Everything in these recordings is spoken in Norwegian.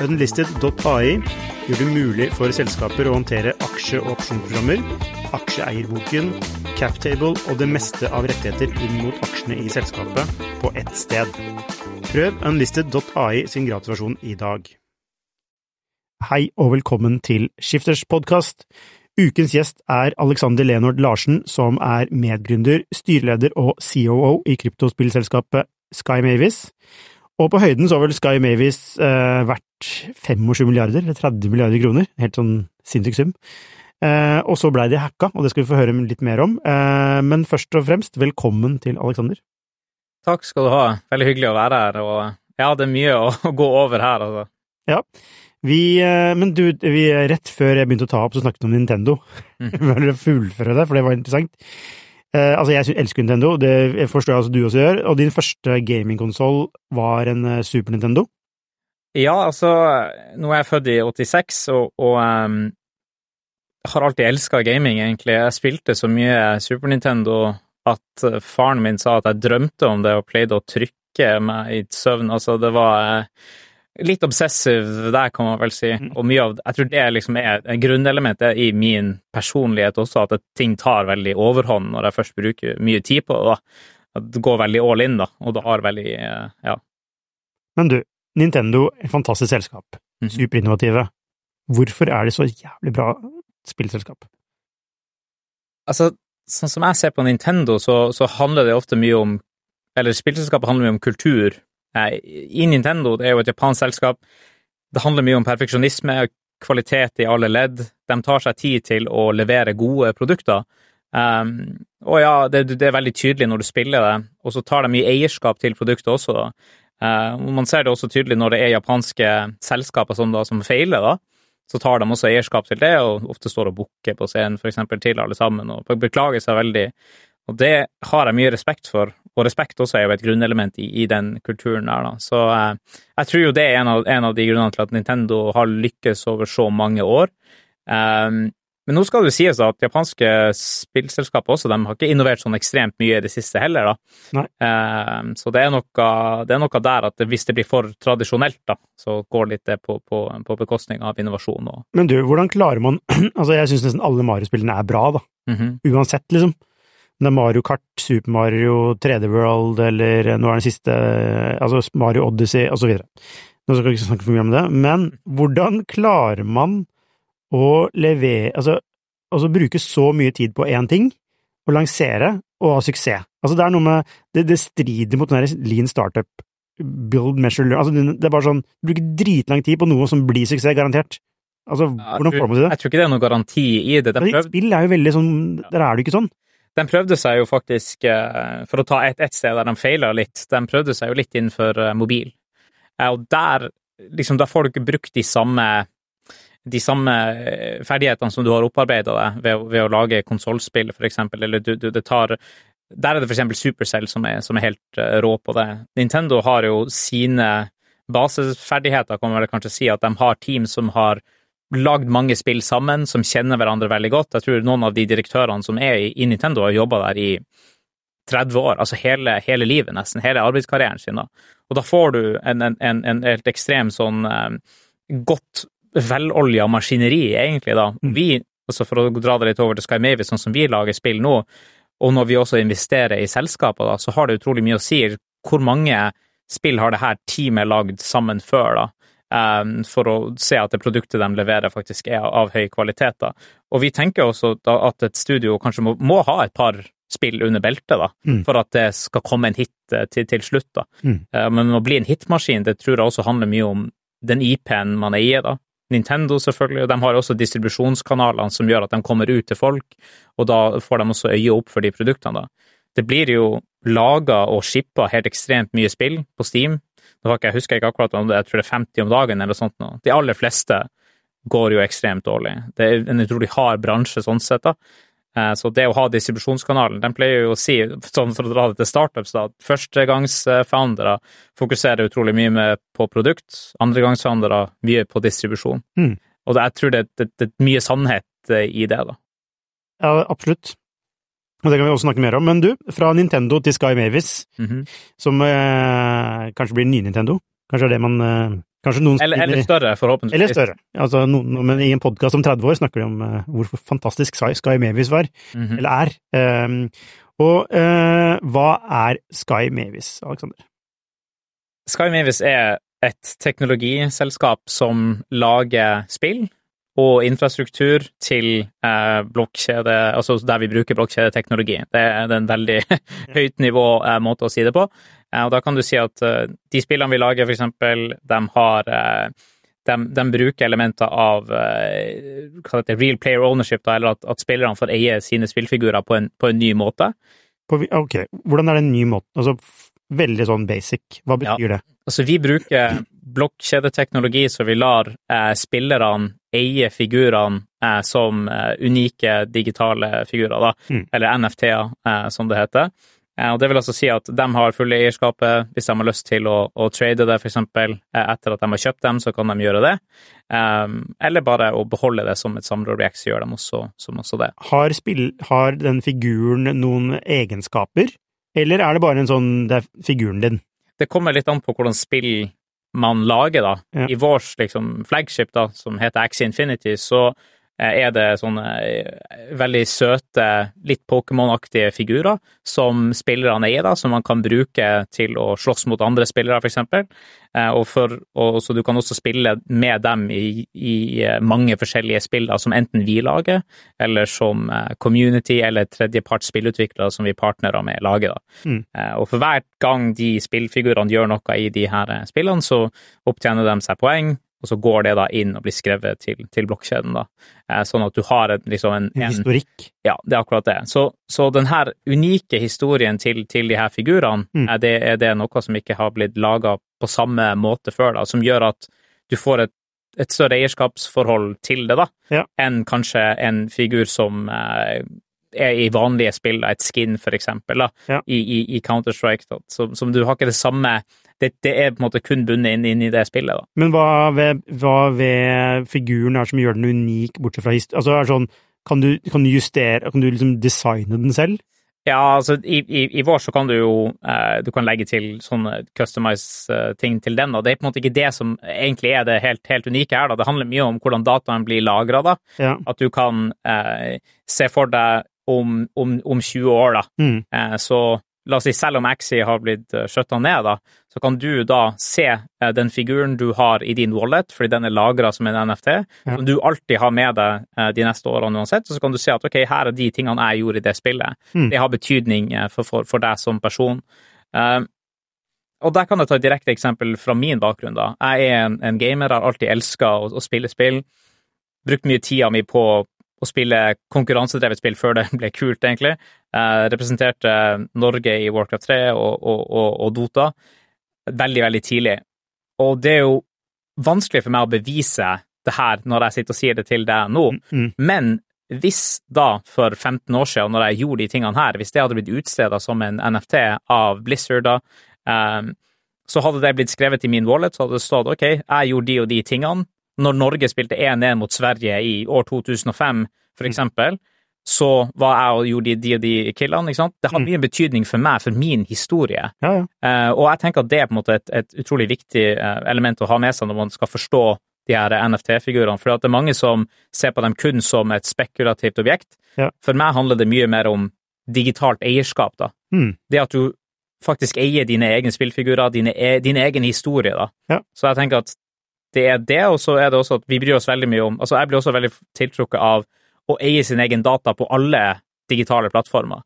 Unlisted.ai gjør det mulig for selskaper å håndtere aksje- og opsjonsprogrammer, aksjeeierboken, captable og det meste av rettigheter inn mot aksjene i selskapet på ett sted. Prøv unlisted.ai sin gratulasjon i dag. Hei og velkommen til Skifters podkast. Ukens gjest er Alexander Lenord Larsen, som er medgründer, styreleder og COO i kryptospillselskapet Sky Mavis. Og på høyden så har vel Sky Mavis eh, vært 25 milliarder, eller 30 milliarder kroner. Helt sånn sinnssyk sum. Eh, og så blei de hacka, og det skal vi få høre litt mer om. Eh, men først og fremst, velkommen til Alexander. Takk skal du ha. Veldig hyggelig å være her. Og ja, det er mye å gå over her, altså. Ja. Vi, eh, men du, vi, rett før jeg begynte å ta opp, så snakket vi om Nintendo. Mm. Vi fullføre det, for det var interessant? Eh, altså, jeg elsker Nintendo, det forstår jeg altså du også gjør, og din første gamingkonsoll var en eh, Super Nintendo? Ja, altså, nå er jeg født i 86, og, og um, har alltid elska gaming, egentlig. Jeg spilte så mye Super Nintendo at eh, faren min sa at jeg drømte om det og pleide å trykke meg i søvn. Altså, det var litt obsessive der, kan man vel si. Mm. Og mye av Jeg tror det liksom er grunnelementet i min personlighet også, at ting tar veldig overhånd når jeg først bruker mye tid på det. At det går veldig all in, da, og det har veldig eh, Ja. Men du, Nintendo et fantastisk selskap. Mm. Superinnovative. Hvorfor er det så jævlig bra spillselskap? Altså, sånn som jeg ser på Nintendo, så, så handler det ofte mye om Eller spillselskapet handler mye om kultur i Nintendo, det er jo et japansk selskap, det handler mye om perfeksjonisme, kvalitet i alle ledd. De tar seg tid til å levere gode produkter. Um, og ja, det, det, er veldig tydelig når du spiller det, og så tar de mye eierskap til produktet også. Da. Uh, man ser det også tydelig når det er japanske selskaper som, da, som feiler, da. Så tar de også eierskap til det, og ofte står og bukker på scenen, for eksempel, til alle sammen, og beklager seg veldig. Og det har jeg mye respekt for, og respekt også er jo et grunnelement i, i den kulturen der, da. Så eh, jeg tror jo det er en av, en av, de grunnene til at Nintendo har lykkes over så mange år. Um, men nå skal det sies at japanske spillselskaper også, de har ikke innovert sånn ekstremt mye i det siste heller, da. Um, så det er, noe, det er, noe, der at hvis det blir for tradisjonelt, da, så går litt det på, på, på bekostning av innovasjon. Og... Men du, hvordan klarer man Altså, jeg syns nesten alle Mario-spillene er bra, da. Mm -hmm. Uansett, liksom det er Mario Kart, Super Mario, 3D World eller nå er den siste altså Mario Odyssey videre. Nå skal jeg ikke snakke for mye om det, men hvordan klarer man å levere Altså, altså bruke så mye tid på én ting, og lansere, og ha suksess? Altså, det er noe med Det, det strider mot den der lean startup, build, measure, learn Altså, det er bare sånn Du bruker dritlang tid på noe som blir suksess, garantert. Altså, hvordan får man til det? Jeg tror ikke det er noe garanti i det. De prøv... Spill er jo veldig sånn Der er det ikke sånn. De prøvde seg jo faktisk, eh, for å ta ett et sted der de feila litt, de prøvde seg jo litt innenfor eh, mobil. Eh, og der, liksom, da får du ikke brukt de samme, de samme ferdighetene som du har opparbeida deg ved, ved, å lage konsollspill, for eksempel, eller du, du, det tar Der er det for eksempel Supercell som er, som er helt rå på det. Nintendo har jo sine baseferdigheter, kan man vel kanskje si, at de har team som har lagd mange spill sammen, som kjenner hverandre veldig godt. Jeg tror noen av de direktørene som er i, Nintendo, har jobba der i 30 år, altså hele, hele, livet, nesten. Hele arbeidskarrieren sin. da. Og da får du en, en, en, en helt ekstrem sånn eh, godt velolja maskineri, egentlig, da. Mm. Vi, altså for å dra det litt over til Sky Mavis, sånn som vi lager spill nå, og når vi også investerer i selskaper, da, så har det utrolig mye å si hvor mange spill har det her teamet lagd sammen før, da. Um, for å se at det produktet de leverer, faktisk er av høy kvalitet. Da. Og vi tenker også at et studio kanskje må, må ha et par spill under beltet, da, mm. for at det skal komme en hit eh, til, til slutt. Da. Mm. Uh, men å bli en hitmaskin, det tror jeg også handler mye om den IP-en man eier. da. Nintendo, selvfølgelig, og de har også distribusjonskanalene som gjør at de kommer ut til folk, og da får de også øye opp for de produktene. da. Det blir jo laga og shippa helt ekstremt mye spill på Steam, jeg husker ikke akkurat om det, jeg tror det er 50 om dagen eller sånt nå. De aller fleste går jo ekstremt dårlig. Det er en utrolig hard bransje sånn sett, da. Eh, så det å ha distribusjonskanalen, den pleier jo å si, sånn for å dra det til startups, da, at førstegangsfoundere fokuserer utrolig mye med, på produkt, andregangsfoundere mye på distribusjon. Mm. Og jeg tror det, det, det er mye sannhet eh, i det, da. Ja, absolutt. Og det kan vi også snakke mer om. Men du, fra Nintendo til Sky Mavis, Mm -hmm. som eh, kanskje blir ny Nintendo? Kanskje er det man eh, Kanskje noen eller, eller, større, forhåpentligvis. Eller større. Altså, noen, men I en podkast om 30 år snakker de om uh, hvor fantastisk Sky Mavis var, Mm -hmm. eller er. Um, og uh, hva er Sky Mavis, Alexander? Sky Mavis er et teknologiselskap som lager spill og infrastruktur til eh, blokkjede, altså der vi bruker blokkjedeteknologi. Det er en veldig høyt nivå eh, måte å si det på. Eh, og da kan du si at eh, de spillene vi lager, for eksempel, de har eh, de, de, bruker elementer av eh, det, real player ownership, da, eller at, at spillerne får eie sine spillfigurer på en, på en ny måte. På, ok, hvordan er det en ny måte? Altså, veldig sånn basic. Hva betyr Ja. det? Altså, vi bruker blokkjedeteknologi, så vi lar eh, spillerne eie figurene eh, som eh, unike digitale figurer, da, Mm. eller NFT-er, eh, som det heter. Eh, og det vil altså si at de har fulle eierskapet. Hvis de har lyst til å, å trade det, eksempel, eh, etter at de har kjøpt dem, så kan de gjøre det. Um, eller bare å beholde det som et samlerobjekt, så gjør de også, også det. Har, spill, har den figuren noen egenskaper, eller er det bare en sånn Det er figuren din? det kommer litt an på hvordan spill man lager, da. Ja. I vår liksom, flagship, da, som heter Axie Infinity, så er det sånne eh, veldig søte, litt Pokémon-aktige figurer som spillerne eier, da, som man kan bruke til å slåss mot andre spillere, eksempel. Eh, Og, for, og så du kan også spille med dem i, i eh, mange forskjellige spill, da, som enten vi lager, eller som eh, community eller tredjeparts spillutviklere som vi partnerer med, lager. da. Mm. Eh, Og for hver gang de spillfigurene gjør noe i de her eh, spillene, så opptjener de seg poeng, og så går det da inn og blir skrevet til, til blokkjeden. da. Eh, Sånn at du har en, liksom en, En historikk? ja, det er akkurat det. Så, så den her unike historien til, til de her figurene, Mm. er, det, er det noe som ikke har blitt laga på samme måte før, da, som gjør at du får et, et større eierskapsforhold til det, da, Ja. enn kanskje en figur som eh, er i vanlige spill, da, et skin for eksempel, da, Ja. i, i, i Counter-Strike, som, som du har ikke det samme det, det er på en måte kun bundet inn, inn i det spillet, da. Men hva ved, hva ved figuren er som gjør den unik, bortsett fra historien? Altså, er det sånn, kan du, kan du justere, kan du liksom designe den selv? Ja, altså i, i, i vår så kan du jo eh, du kan legge til sånne customize-ting til den, og det er på en måte ikke det som egentlig er det helt, helt unike her. da. Det handler mye om hvordan dataen blir lagra, da. Ja. At du kan eh, se for deg om, om, om 20 år, da. Mm. Eh, så la oss si, selv om Axie har blitt uh, skjøtta ned, da, så kan du da se eh, den figuren du har i din wallet, fordi den er lagra som en NFT, Ja. som du alltid har med deg eh, de neste årene uansett, og så kan du se at ok, her er de tingene jeg gjorde i det spillet. Mm. Det har betydning eh, for, for, for deg som person. Eh, og der kan jeg ta et direkte eksempel fra min bakgrunn. da. Jeg er en, en gamer, har alltid elska å, å spille spill. Brukt mye tida mi på å spille konkurransedrevet spill før det ble kult, egentlig. Jeg representerte Norge i Warcraft 3 og, og, og, og Dota veldig, veldig tidlig. Og det er jo vanskelig for meg å bevise det her når jeg sitter og sier det til deg nå, Mm. men hvis da, for 15 år siden, når jeg gjorde de tingene her, hvis det hadde blitt utstedet som en NFT av Blizzard, da, um, så hadde det blitt skrevet i min wallet, så hadde det stått ok, jeg gjorde de og de tingene. Når Norge spilte 1-1 mot Sverige i år 2005, for eksempel, så var jeg og gjorde de, og de killene, ikke sant. Det har Mm. mye betydning for meg, for min historie. Ja, ja. Uh, og jeg tenker at det er på en måte et, et utrolig viktig eh, element å ha med seg når man skal forstå de her NFT-figurene. For det er mange som ser på dem kun som et spekulativt objekt. Ja. For meg handler det mye mer om digitalt eierskap, da. Mm. Det at du faktisk eier dine egne spillfigurer, dine, e din egen historie, da. Ja. Så jeg tenker at det er det, og så er det også at vi bryr oss veldig mye om Altså, jeg blir også veldig tiltrukket av å eie sin egen data på alle digitale plattformer.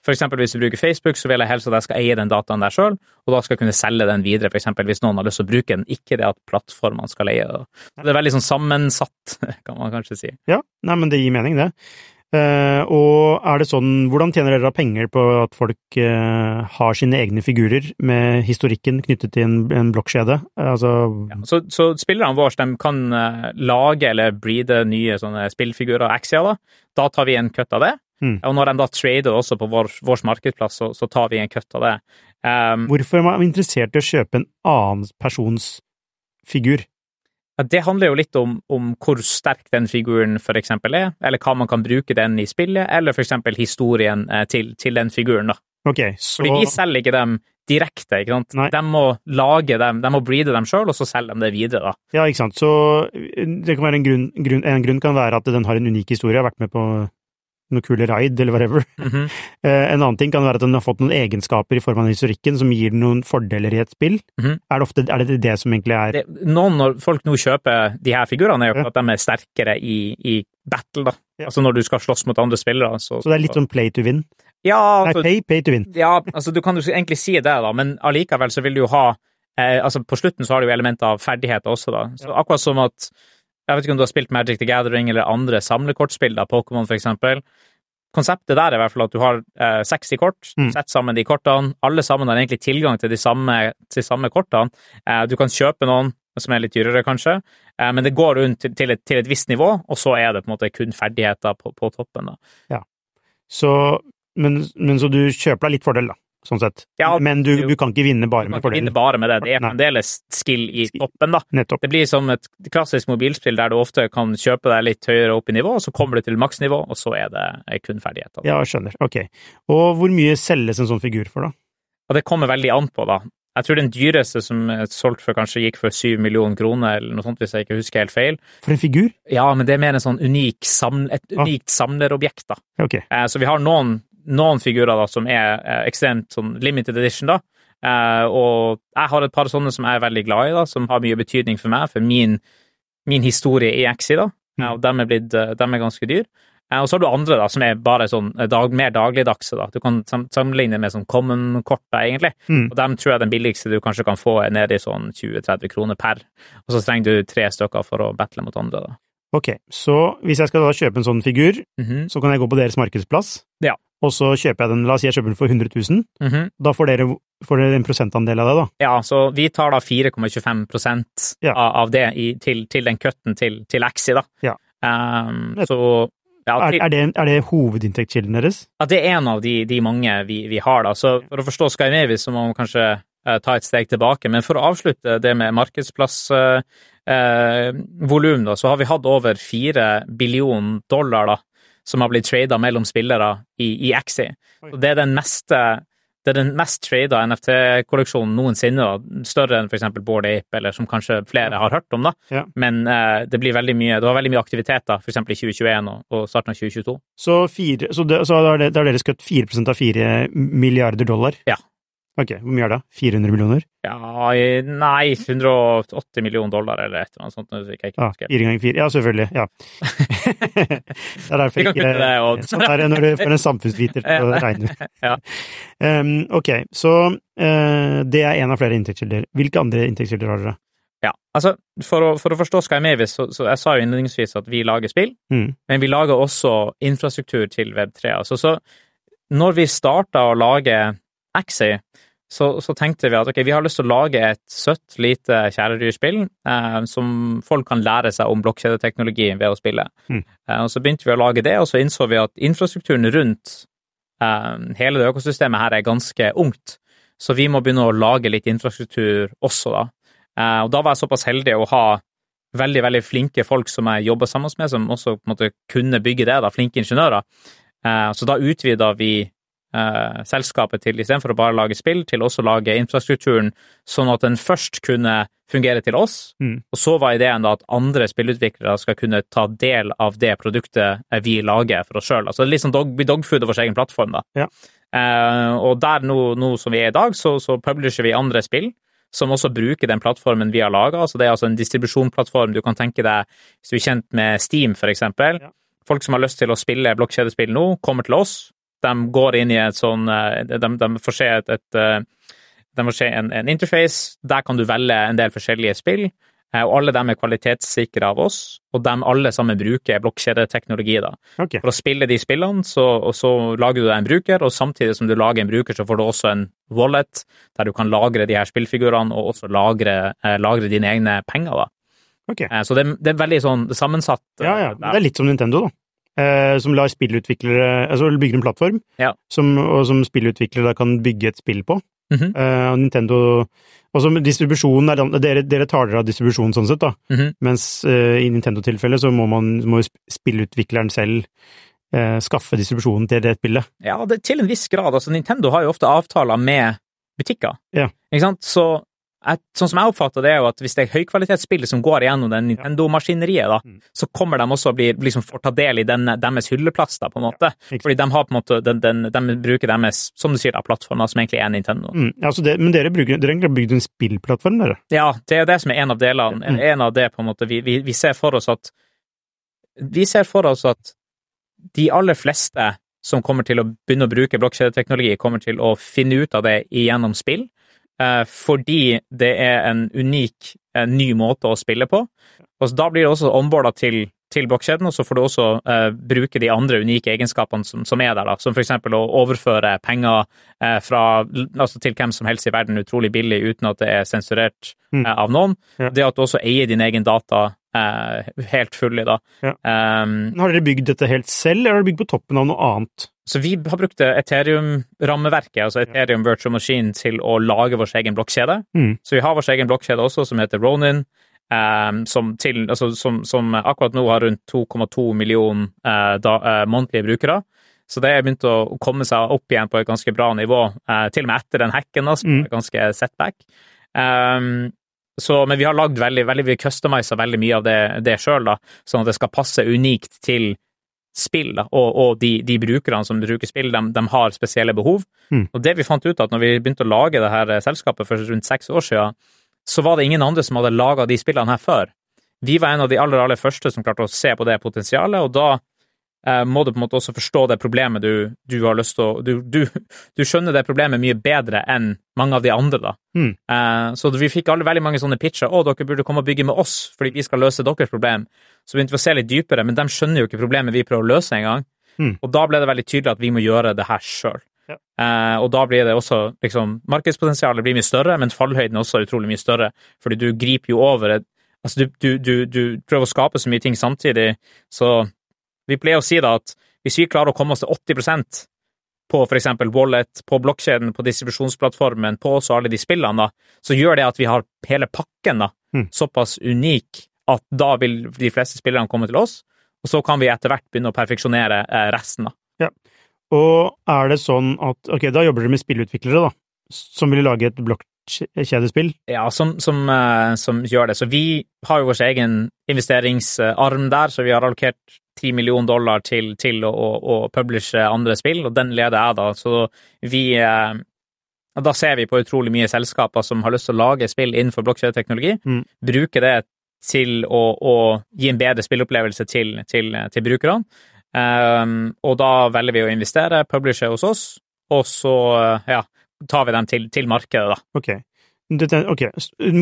For eksempel hvis du bruker Facebook, så vil jeg helst at jeg skal eie den dataen der sjøl, og da skal jeg kunne selge den videre, for eksempel hvis noen har lyst til å bruke den, ikke det at plattformene skal eie det. Det er veldig sånn sammensatt, kan man kanskje si. Ja, nei, men det gir mening, det. Eh, og er det sånn, hvordan tjener dere penger på at folk uh, har sine egne figurer med historikken knyttet til en, en blokkjede? Altså Ja, så, så spillerne våre de kan eh, lage eller breede nye sånne spillfigurer og. Da. da tar vi en kutt av det. Mm. Og når de da trader også på vår, vår markedsplass, så, så tar vi en kutt av det. Um, Hvorfor er man interessert i å kjøpe en annen persons figur? Ja, Det handler jo litt om, om hvor sterk den figuren for eksempel er, eller hva man kan bruke den i spillet, eller for eksempel historien eh, til, til den figuren. da. Okay, så Fordi vi selger ikke dem direkte, ikke sant. Nei. De må lage dem, de må breede dem sjøl, og så selger de det videre, da. Ja, ikke sant. Så eh, det kan være en grunn, grunn En grunn kan være at den har en unik historie, har vært med på noe kule raid, eller whatever. Mhm. Eh, En annen ting kan være at den har fått noen egenskaper i form av historikken som gir den noen fordeler i et spill. Mhm. Er det ofte er det det som egentlig er det, noen når folk nå kjøper de her figurene, er jo ja. at de er sterkere i, i battle, da. Ja. Altså når du skal slåss mot andre spillere. Så, Så det er litt sånn play to win? Ja, Nei, altså, pay, pay to win. ja, altså du kan jo egentlig si det, da, men allikevel så vil du jo ha eh, altså På slutten så har du jo elementer av ferdigheter også, da. Så akkurat som at Jeg vet ikke om du har spilt Magic the Gathering eller andre samlekortspill, da, Pokémon eksempel. Konseptet der er i hvert fall at du har eh, 60 kort, Mm. setter sammen de kortene. Alle sammen har egentlig tilgang til de samme, til samme kortene. Eh, du kan kjøpe noen som er litt dyrere, kanskje, eh, men det går rundt til, til, et, til et visst nivå, og så er det på en måte kun ferdigheter på, på toppen. da. Så, men, men så du kjøper deg litt fordel, da, sånn sett. Ja, men du, du kan ikke vinne bare Du kan med ikke vinne bare med det, det er fremdeles skill i toppen, da. Nettopp. Det blir som et klassisk mobilspill der du ofte kan kjøpe deg litt høyere opp i nivå, og så kommer du til maksnivå, og så er det kun ferdigheter. Ja, skjønner. Ok. Og hvor mye selges en sånn figur for, da? Og det kommer veldig an på, da. Jeg tror den dyreste som er solgt for, kanskje gikk for syv millioner kroner, eller noe sånt, hvis jeg ikke husker helt feil. For en figur? Ja, men det er mer en sånn unik samle, et Ah. unikt samlerobjekt, da. Okay. Eh, Så vi har noen, noen figurer da som er eh, ekstremt sånn limited edition, da. Eh, Og jeg har et par sånne som jeg er veldig glad i, da, som har mye betydning for meg, for min, min historie i Exi, da. Mm. Eh, Og dem er, blitt, eh, dem er ganske dyr. Eh, Og så har du andre da, som er bare sånn eh, dag, mer dagligdagse. da. Du kan sammenligne med sånn common-kort, egentlig. Mm. Og dem tror jeg den billigste du kanskje kan få, er nede i sånn 20-30 kroner per. Og så trenger du tre stykker for å battle mot andre. da. Ok, så hvis jeg skal da kjøpe en sånn figur, Mhm, så kan jeg gå på deres markedsplass, Ja. og så kjøper jeg den, la oss si jeg kjøper den for 100 000, mhm. da får dere, får dere en prosentandel av det, da? Ja, så vi tar da 4,25 Ja. av, det i, til, til den cutten til, til Axi, da. Ja. Um, så ja, til, er, det, er det hovedinntektskilden deres? ja, det er en av de, de mange vi, vi har, da. Så for å forstå Skymevis så må man kanskje eh, ta et steg tilbake. Men for å avslutte det med markedsplassvolum, eh, volum, da, så har vi hatt over fire billion dollar da, som har blitt trada mellom spillere i, i Axi. Det er den meste det er den mest trada NFT-kolleksjonen noensinne, da. større enn f.eks. Bård Ape, eller som kanskje flere har hørt om. da. Ja. Men eh, det blir veldig mye, det var veldig mye aktivitet da, f.eks. i 2021 og, og starten av 2022. Så, fire, så, det, så har dere skutt 4 av 4 milliarder dollar? Ja. Ok, hvor mye er det? 400 millioner? Ja, nei, 180 millioner dollar eller et eller annet sånt. nå jeg ikke husker. fire ganger fire. Ja, selvfølgelig. Ja. det er derfor kan ikke det, og- Sånn er det når du får en samfunnsviter til å regne. Ja. Um, ok, så uh, det er en av flere inntektskilder. Hvilke andre inntektskilder har dere? Ja, altså, for å, for å forstå Skymevis, så, så jeg sa jo innledningsvis at vi lager spill, Mm. men vi lager også infrastruktur til Web3. Altså, så når vi starta å lage Axie, så, så tenkte vi at ok, vi har lyst til å lage et søtt, lite kjæledyrspill eh, som folk kan lære seg om blokkjedeteknologi ved å spille. Mm. Eh, og så begynte vi å lage det, og så innså vi at infrastrukturen rundt eh, hele det økosystemet her er ganske ungt. Så vi må begynne å lage litt infrastruktur også, da. Eh, og da var jeg såpass heldig å ha veldig veldig flinke folk som jeg jobba sammen med, som også på en måte kunne bygge det, da, flinke ingeniører. Eh, så da utvida vi eh, selskapet til, istedenfor å bare lage spill, til også lage infrastrukturen, sånn at den først kunne fungere til oss, Mm. og så var ideen da at andre spillutviklere skal kunne ta del av det produktet eh, vi lager for oss sjøl. Altså litt sånn dog, dogfood av vår egen plattform, da. Ja. Eh, og der nå, nå som vi er i dag, så, så publisher vi andre spill som også bruker den plattformen vi har laga. Altså det er altså en distribusjonsplattform du kan tenke deg hvis du er kjent med Steam, eksempel. Ja. Folk som har lyst til å spille blokkjedespill nå, kommer til oss. De går inn i et sånn eh, De, de får se et, et eh, de får se en, en interface. Der kan du velge en del forskjellige spill. Eh, og alle dem er kvalitetssikre av oss, og de alle sammen bruker blokkjedeteknologi. da. Okay. For å spille de spillene, så, og så lager du deg en bruker, og samtidig som du lager en bruker, så får du også en wallet, der du kan lagre de her spillfigurene, og også lagre, lagre dine egne penger. da. Okay. Eh, så det, det er veldig sånn sammensatt. Ja, ja. Det er litt som Nintendo, da. Eh, som lar spillutviklere Altså bygger en plattform, Ja. som, og som spillutviklere da kan bygge et spill på. Mm -hmm. uh, Nintendo Og som distribusjonen er Dere, dere tar dere av distribusjonen sånn sett, da. Mhm. Mens uh, i Nintendo-tilfellet så må man må spillutvikleren selv uh, skaffe distribusjonen til det spillet. Ja, det, til en viss grad. Altså, Nintendo har jo ofte avtaler med butikker. Ja. Ikke sant? Så jeg, sånn som jeg oppfatter det, er jo at hvis det er høykvalitetsspill som går igjennom den Nintendo-maskineriet, da, Mm. så kommer de også å bli, liksom, får ta del i den, deres hylleplass, da, på en måte. Ja. Fordi de har på en måte, den, den, de bruker deres, som du sier, da, plattformer som egentlig er Nintendo. Mm. Ja, så det, men dere, bruker, dere har bygd en spillplattform, dere? Ja, det er det som er en av delene. Mm. En av det, på en måte, vi, vi, vi ser for oss at Vi ser for oss at de aller fleste som kommer til å begynne å bruke blokkjedeteknologi, kommer til å finne ut av det gjennom spill, fordi det er en unik, en ny måte å spille på. Og så Da blir det også onboarda til, til blokkjeden, og så får du også eh, bruke de andre unike egenskapene som, som er der, da, som f.eks. å overføre penger eh, fra, altså til hvem som helst i verden utrolig billig uten at det er sensurert Mm. eh, av noen. Ja. Det at du også eier din egen data eh, helt i, da. Ja. Um, Har dere bygd dette helt selv, eller har dere bygd på toppen av noe annet? så vi har brukt Ethereum-rammeverket, altså Ethereum Virtual Machine, til å lage vår egen blokkjede. Mm. Så vi har vår egen blokkjede også, som heter Ronin, um, som, til, altså, som, som akkurat nå har rundt 2,2 millioner uh, da, eh, månedlige brukere. Så det har begynt å komme seg opp igjen på et ganske bra nivå, uh, til og med etter den hacken, da, som Mm. er ganske setback. Um, så, men vi har lagd veldig, veldig, vi customisa veldig mye av det, det sjøl, sånn at det skal passe unikt til spill, da, og, og de, de brukerne som bruker spill, de, de har spesielle behov. Mm. Og det vi fant ut at når vi begynte å lage det her selskapet for rundt seks år siden, så var det ingen andre som hadde laga de spillene her før. Vi var en av de aller, aller første som klarte å se på det potensialet, og da må du på en måte også forstå det problemet du, du har lyst til å du, du, du skjønner det problemet mye bedre enn mange av de andre, da. Mm. Uh, så vi fikk alle veldig mange sånne pitcher. 'Å, dere burde komme og bygge med oss, fordi vi skal løse deres problem'. Så begynte vi å se litt dypere, men de skjønner jo ikke problemet vi prøver å løse engang. Mm. Og da ble det veldig tydelig at vi må gjøre det her sjøl. Ja. Uh, og da blir det også liksom Markedspotensialet blir mye større, men fallhøyden er også utrolig mye større, fordi du griper jo over et Altså, du, du, du, du prøver å skape så mye ting samtidig, så vi pleier å si da at hvis vi klarer å komme oss til 80% på eksempel Wallet, på blokkjeden, på distribusjonsplattformen, på også alle de spillene, da, så gjør det at vi har hele pakken da, Mm. såpass unik at da vil de fleste spillerne komme til oss, og så kan vi etter hvert begynne å perfeksjonere eh, resten. da. Og er det sånn at Ok, da jobber dere med spillutviklere, da, som vil lage et blokkjedespill? Ja, som, som, eh, som gjør det. Så vi har jo vår egen investeringsarm der, så vi har allokert 10 millioner dollar til, til å, å, publishe andre spill, og den leder jeg da. Så vi eh, Da ser vi på utrolig mye selskaper som har lyst til å lage spill innenfor blokkjedeteknologi, Mm. bruke det til å, å gi en bedre spillopplevelse til, til, til brukerne. Um, og da velger vi å investere, publishe hos oss, og så ja, tar vi dem til, til markedet, da. Okay. Dette, ok.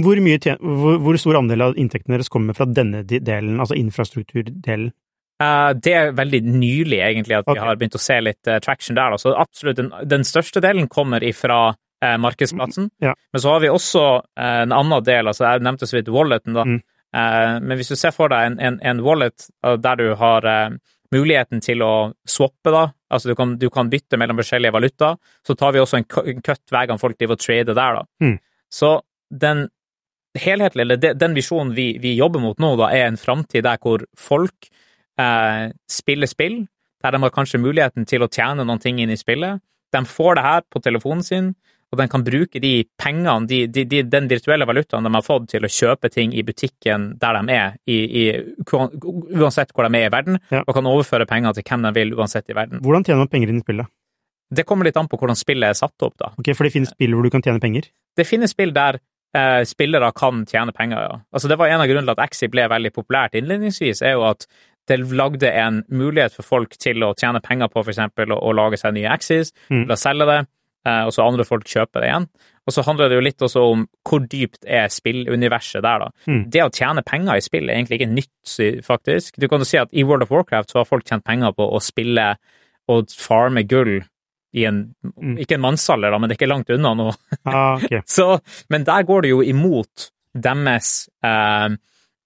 Hvor, mye hvor, hvor stor andel av inntektene deres kommer fra denne delen, altså infrastrukturdelen? Eh, det er veldig nylig, egentlig, at vi har begynt å se litt uh, traction der. da. Så absolutt, den, den største delen kommer ifra uh, markedsplassen. Ja. Men så har vi også en annen del, altså jeg nevnte så vidt walleten, da. Mm. Men hvis du ser for deg en, en, en wallet der du har muligheten til å swappe, da, altså du kan, du kan bytte mellom forskjellige valutaer. så tar vi også en en cut hver gang folk driver og trader der, da. Mm. Så den helhetlige, eller de- den visjonen vi, vi jobber mot nå, da, er en framtid der hvor folk eh, spiller spill, der de har kanskje muligheten til å tjene noen ting inn i spillet. De får det her på telefonen sin, og de kan bruke de pengene, de, de, de, den virtuelle valutaen de har fått, til å kjøpe ting i butikken der de er, i, i, uansett hvor de er i verden, Ja. og kan overføre penger til hvem de vil uansett i verden. Hvordan tjener man penger inn i spillet? Det kommer litt an på hvordan spillet er satt opp, da. Ok, For det finnes spill hvor du kan tjene penger? Det finnes spill der eh, spillere kan tjene penger, ja. Altså, det var en av grunnene til at Axie ble veldig populært innledningsvis, er jo at det lagde en mulighet for folk til å tjene penger på eksempel å, å lage seg nye Axies, Mm. selge det. eh, og så andre folk kjøper det igjen. Og så handler det jo litt også om hvor dypt er spilluniverset der, da. Mm. Det å tjene penger i spill er egentlig ikke nytt, faktisk. Du kan jo si at i World of Warcraft så har folk tjent penger på å spille og farme gull i en Mm. Ikke en mannsalder, da, men det er ikke langt unna nå. Ah, okay. Så, men der går det jo imot deres eh,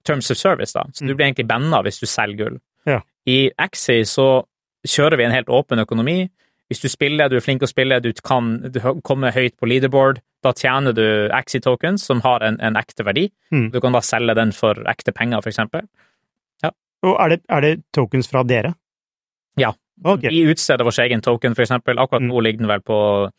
terms of service, da. Så du Mm. blir egentlig banna hvis du selger gull. Ja. I Axie så kjører vi en helt åpen økonomi. Hvis du spiller, du er flink å spille, du kan du komme høyt på leaderboard, da tjener du Axie tokens som har en, en ekte verdi. Mm. Du kan da selge den for ekte penger, for eksempel. Og er det, er det tokens fra dere? Ja. Okay. Vi utsteder vår egen token, for eksempel. Akkurat Mm. nå ligger den vel på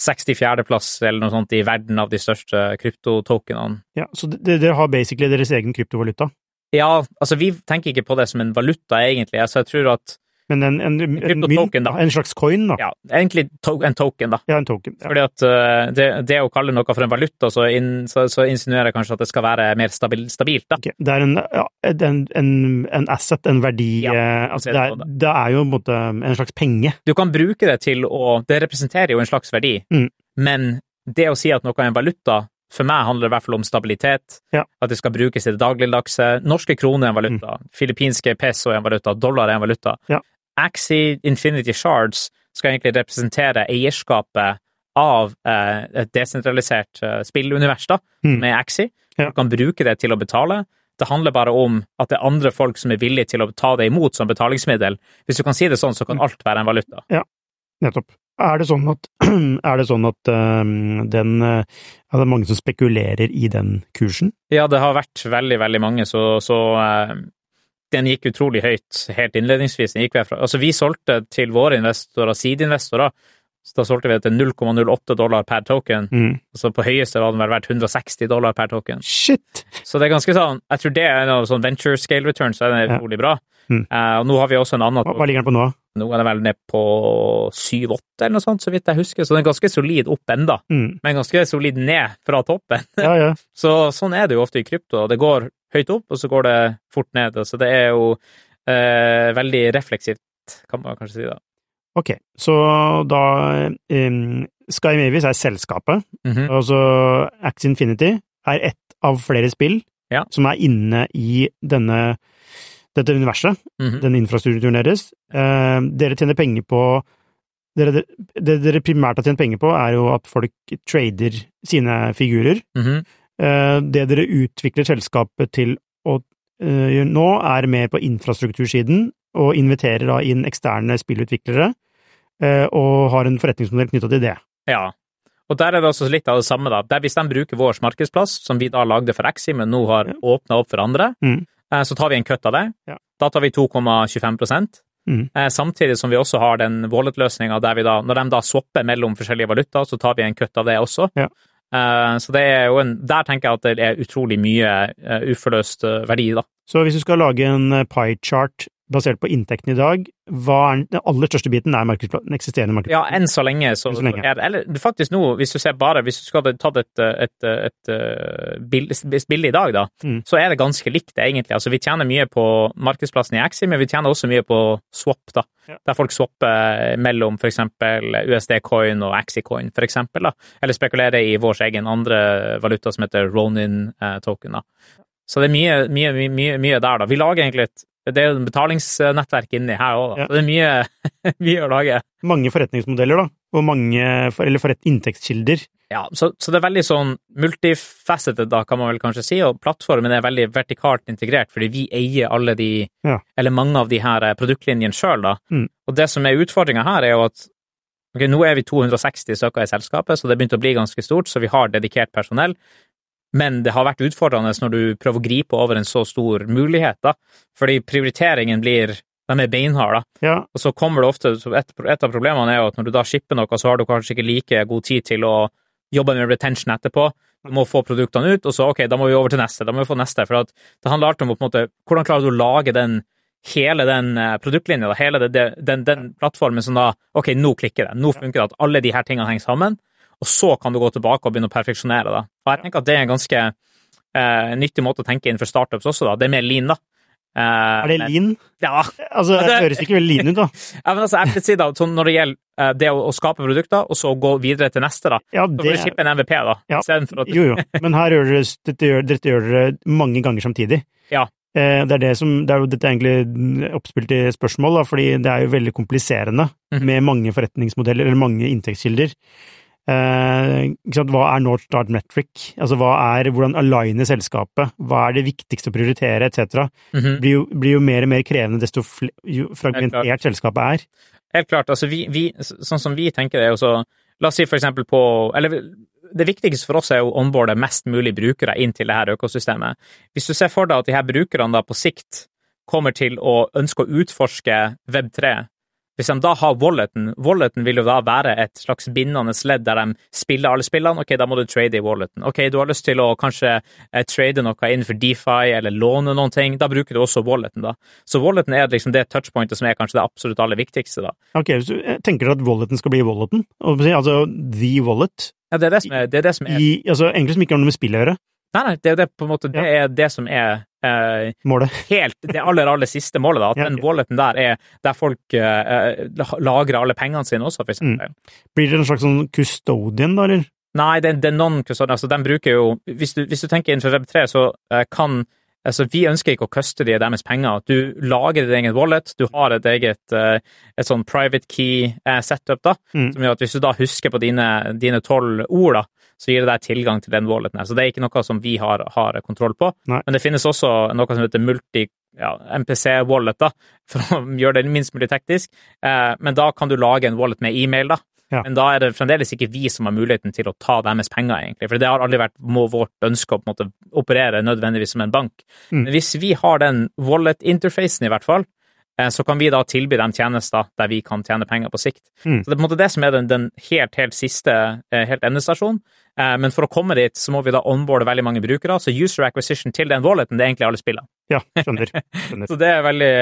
64.-plass eller noe sånt i verden av de største kryptotokenene. Ja, så dere har basically deres egen kryptovaluta? Ja, altså vi tenker ikke på det som en valuta, egentlig. Altså, jeg tror at Men en, en, en, en, da. En slags coin, da? Ja, egentlig to en token, da. Ja, en token. Ja. Fordi at uh, det, det å kalle noe for en valuta, så, in, så, så insinuerer jeg kanskje at det skal være mer stabil, stabilt, da. Okay. Det er en, ja, en, asset, en verdi Ja, eh, altså det er det. er jo måte en slags penge. Du kan bruke det til å Det representerer jo en slags verdi, Mm. men det å si at noe er en valuta for meg handler det i hvert fall om stabilitet, Ja. at det skal brukes i det dagligdagse. Norske kroner er en valuta, filippinske peso er en valuta, dollar er en valuta. Mm. Ja. Axie Infinity Shards skal egentlig representere eierskapet av eh, et desentralisert eh, spillunivers da, Mm. med Axie. Du kan bruke det til å betale. Det handler bare om at det er andre folk som er villige til å ta det imot som betalingsmiddel. Hvis du kan si det sånn, så kan Mm. alt være en valuta. Ja, Nettopp. Er det sånn at, er det sånn at øhm, den ja, det er mange som spekulerer i den kursen? Ja, det har vært veldig, veldig mange, så, så eh, den gikk utrolig høyt helt innledningsvis. Den gikk fra, altså vi solgte til våre investorer, sideinvestorer, så da solgte vi til 0,08 dollar per token. Mm. Altså på høyeste var den vel verdt 160 dollar per token. Shit! Så det er ganske sånn, jeg tror det er en av sånn venture scale returns, så er Ja. utrolig bra. Mm. Eh, og nå har vi også en annen Hva, hva ligger den på nå? Nå er den vel ned på 7-8 eller noe sånt, så vidt jeg husker, så den er ganske solid opp enda, Mm. men ganske solid ned fra toppen. Ja, ja. Så sånn er det jo ofte i krypto. Det går høyt opp, og så går det fort ned. Så det er jo eh, veldig refleksivt, kan man kanskje si da. Ok, så da um, Sky Mavis er selskapet, Mhm. altså Axe Infinity er ett av flere spill Ja. som er inne i denne, dette universet, mm -hmm. den infrastrukturen deres. Eh, dere tjener penger på dere, Det dere primært har tjent penger på, er jo at folk trader sine figurer. Mhm. Eh, Det dere utvikler selskapet til å eh, nå, er mer på infrastruktursiden, og inviterer da inn eksterne spillutviklere, eh, og har en forretningsmodell knytta til det. Ja. Og der er det også litt av det samme, da. Der hvis de bruker vår markedsplass, som vi da lagde for Exi, men nå har åpna opp for andre, Mm. Eh, så tar vi en kutt av det. Ja. Da tar vi 2,25 Mm. eh, Samtidig som vi også har den wallet-løsninga der vi da, når de da swapper mellom forskjellige valutaer, så tar vi en kutt av det også. Ja. Eh, Så det er jo en Der tenker jeg at det er utrolig mye uforløst verdi, da. Så hvis du skal lage en eh, pie chart basert på inntekten i dag, hva er den aller største biten er den eksisterende markedsplassen? Ja, enn så lenge. Så, Enn så lenge. Er, det- eller faktisk nå, hvis du ser bare Hvis du skulle tatt et, et, et, et bilde i dag, da, Mm. så er det ganske likt, egentlig. Altså, vi tjener mye på markedsplassen i Axi, men vi tjener også mye på swap, da. Ja. Der folk swapper mellom f.eks. USD-coin og Axi-coin, eksempel, da. Eller spekulerer i vår egen andre valuta som heter Ronin-token, da. Så det er mye, mye, mye, mye der, da. Vi lager egentlig et det er jo et betalingsnettverk inni her òg, da. Ja. Så det er mye, mye å lage. Mange forretningsmodeller, da, og mange for, eller forret inntektskilder. Ja, så, så det er veldig sånn multifaceted, da, kan man vel kanskje si, og plattformen er veldig vertikalt integrert, fordi vi eier alle de, Ja. eller mange av de her eh, produktlinjene sjøl, da. Mm. Og det som er utfordringa her, er jo at ok, nå er vi 260 stykker i selskapet, så det begynte å bli ganske stort, så vi har dedikert personell. Men det har vært utfordrende når du prøver å gripe over en så stor mulighet, da, fordi prioriteringen blir de er beinharde. Ja, Og så kommer det ofte et, et av problemene er jo at når du da shipper noe, så har du kanskje ikke like god tid til å jobbe med retention etterpå. Du må få produktene ut, og så ok, da må vi over til neste. Da må vi få neste. For det handler alltid om på en måte, hvordan klarer du å lage den hele den eh, produktlinja, hele det, den, den plattformen som da ok, nå klikker det, nå funker det at alle de her tingene henger sammen, og så kan du gå tilbake og begynne å perfeksjonere det. Og jeg tenker at det er en ganske eh, nyttig måte å tenke innenfor startups også, da. Det er mer lean, da. Er det lean? Ja. Altså, det høres ikke veldig lean ut, da. ja, men altså, jeg vil si da, når det gjelder uh, det å, skape produkter, og så gå videre til neste, da. Ja, det... Så får du shippe en MVP, da. Ja. At... Jo, jo. Men her gjør dere dette, gjør, dette gjør dere mange ganger samtidig. Ja. Eh, det er det som, det er jo dette er egentlig oppspilt i spørsmål, da, fordi det er jo veldig kompliserende mm. med mange forretningsmodeller eller mange inntektskilder. Eh, hva er North Start Metric? Altså, er, hvordan aligner selskapet? Hva er det viktigste å prioritere, etc.? Mm -hmm. blir, jo, blir jo mer og mer krevende desto fragmentert selskapet er. Helt klart. Altså, vi, vi, sånn som vi tenker det, er jo så La oss si for eksempel på Eller det viktigste for oss er å onboarde mest mulig brukere inn til dette økosystemet. Hvis du ser for deg at de her brukerne da på sikt kommer til å ønske å utforske Web3, hvis de da har walleten, walleten vil jo da være et slags bindende ledd der de spiller alle spillene. Ok, da må du trade i walleten. Ok, du har lyst til å kanskje eh, trade noe innenfor DeFi eller låne noen ting. Da bruker du også walleten, da. Så walleten er liksom det touchpointet som er kanskje det absolutt aller viktigste, da. Ok, hvis du Tenker at walleten skal bli walleten? Altså the wallet? Ja, det er det som er, det er, det som er. I, altså, Egentlig som ikke har noe med spill å gjøre? Nei, nei, det det, måte, det, er det som er eh, målet. helt det aller, aller siste målet. da, At ja, okay. den walleten der er der folk eh, lagrer alle pengene sine også, for eksempel. Mm. Blir det en slags sånn custodian, da, eller? Nei, det, det er non-custodian. Altså, den bruker jo Hvis du, hvis du tenker innenfor Web3, så eh, kan Altså, vi ønsker ikke å custody deres penger. Du lager din egen wallet, du har et eget eh, et sånn private key eh, setup, da, mm. som gjør at hvis du da husker på dine tolv ord, da, så gir det deg tilgang til den walleten. her. Så det er ikke noe som vi har, har kontroll på. Nei. Men det finnes også noe som heter multi ja, MPC-wallet, da, for å gjøre det minst mulig teknisk. Eh, men da kan du lage en wallet med e-mail, da. Ja. Men da er det fremdeles ikke vi som har muligheten til å ta deres penger, egentlig. For det har aldri vært vårt ønske å på en måte operere nødvendigvis som en bank. Mm. Men hvis vi har den wallet-interfacen, i hvert fall, Eh, så kan vi da tilby dem tjenester der vi kan tjene penger på sikt. Mm. Så Det er på en måte det som er den, den helt, helt siste eh, helt endestasjonen. Eh, men for å komme dit, så må vi da onboarde veldig mange brukere. Så user acquisition til den walleten, det er egentlig alle spillene. Ja, skjønner. skjønner. så det er veldig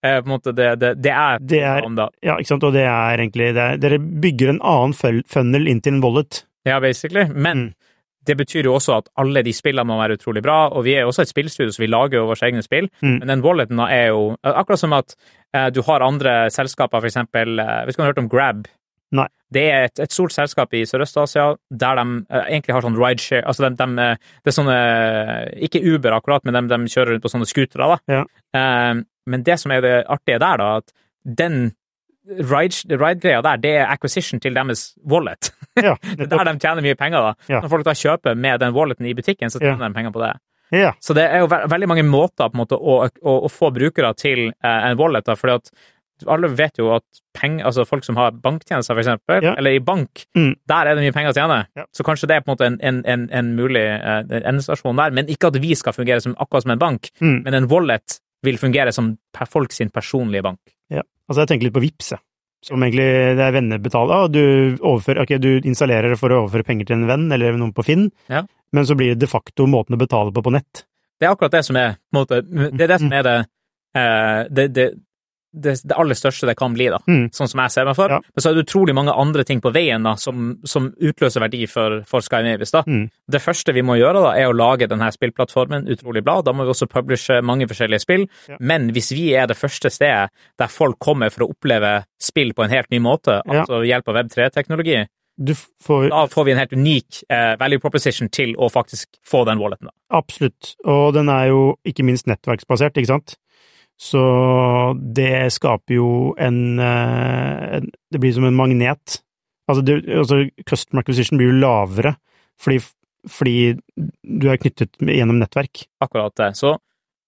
på en måte det, det, det er, det er om da. Ja, ikke sant. Og det er egentlig det er, Dere bygger en annen funnel inn til en wallet. Ja, basically. Men mm det betyr jo også at alle de spillene må være utrolig bra, og vi er jo også et spillstudio, så vi lager jo våre egne spill. Mm. Men den walleten er jo akkurat som at eh, du har andre selskaper, for eksempel eh, Vet ikke om du har hørt om Grab? Nei. Det er et, et stort selskap i Sørøst-Asia der de uh, egentlig har sånn rideshare Altså de, de, det er sånne Ikke Uber akkurat, men de, de kjører rundt på sånne scootere, da. Ja. Uh, men det som er det artige der, da, at den ride-greia der, det er acquisition til deres wallet. Ja, det er der de tjener mye penger, da. Ja. Når folk da kjøper med den walleten i butikken, så tjener de penger på det. Ja. Så det er jo ve veldig mange måter på en måte å, å, å få brukere til uh, en wallet, da, fordi at alle vet jo at peng, altså folk som har banktjenester, for eksempel, ja. eller i bank, mm. der er det mye penger å tjene. Ja. Så kanskje det er på en måte en, en, en, en mulig uh, endestasjon der. Men ikke at vi skal fungere som, akkurat som en bank, mm. men en wallet vil fungere som folk sin personlige bank. Ja. Altså, jeg tenker litt på Vipps, jeg. Som egentlig det er og du, overfører, okay, du installerer det for å overføre penger til en venn eller noen på Finn, ja. men så blir det de facto måten å betale på på nett. Det er akkurat det som er, måte, det, er det, som er det, uh, det, det, det, det, aller største det kan bli, da, mm. sånn som jeg ser meg for. Ja. Men så er det utrolig mange andre ting på veien da, som, som utløser verdi for, for Skynavis. Da. Mm. Det første vi må gjøre, da, er å lage denne spillplattformen utrolig bra. Da må vi også publishe mange forskjellige spill. Ja. Men hvis vi er det første stedet der folk kommer for å oppleve spill på en helt ny måte, altså ved hjelp av Web3-teknologi, Får... Da får vi en helt unik eh, value proposition til å faktisk få den walleten. Da. Absolutt, og den er jo ikke minst nettverksbasert, ikke sant? Så det skaper jo en, eh, en Det blir som en magnet. Altså, det, altså Customer acquisition blir jo lavere fordi, fordi du er knyttet gjennom nettverk. Akkurat det. Så,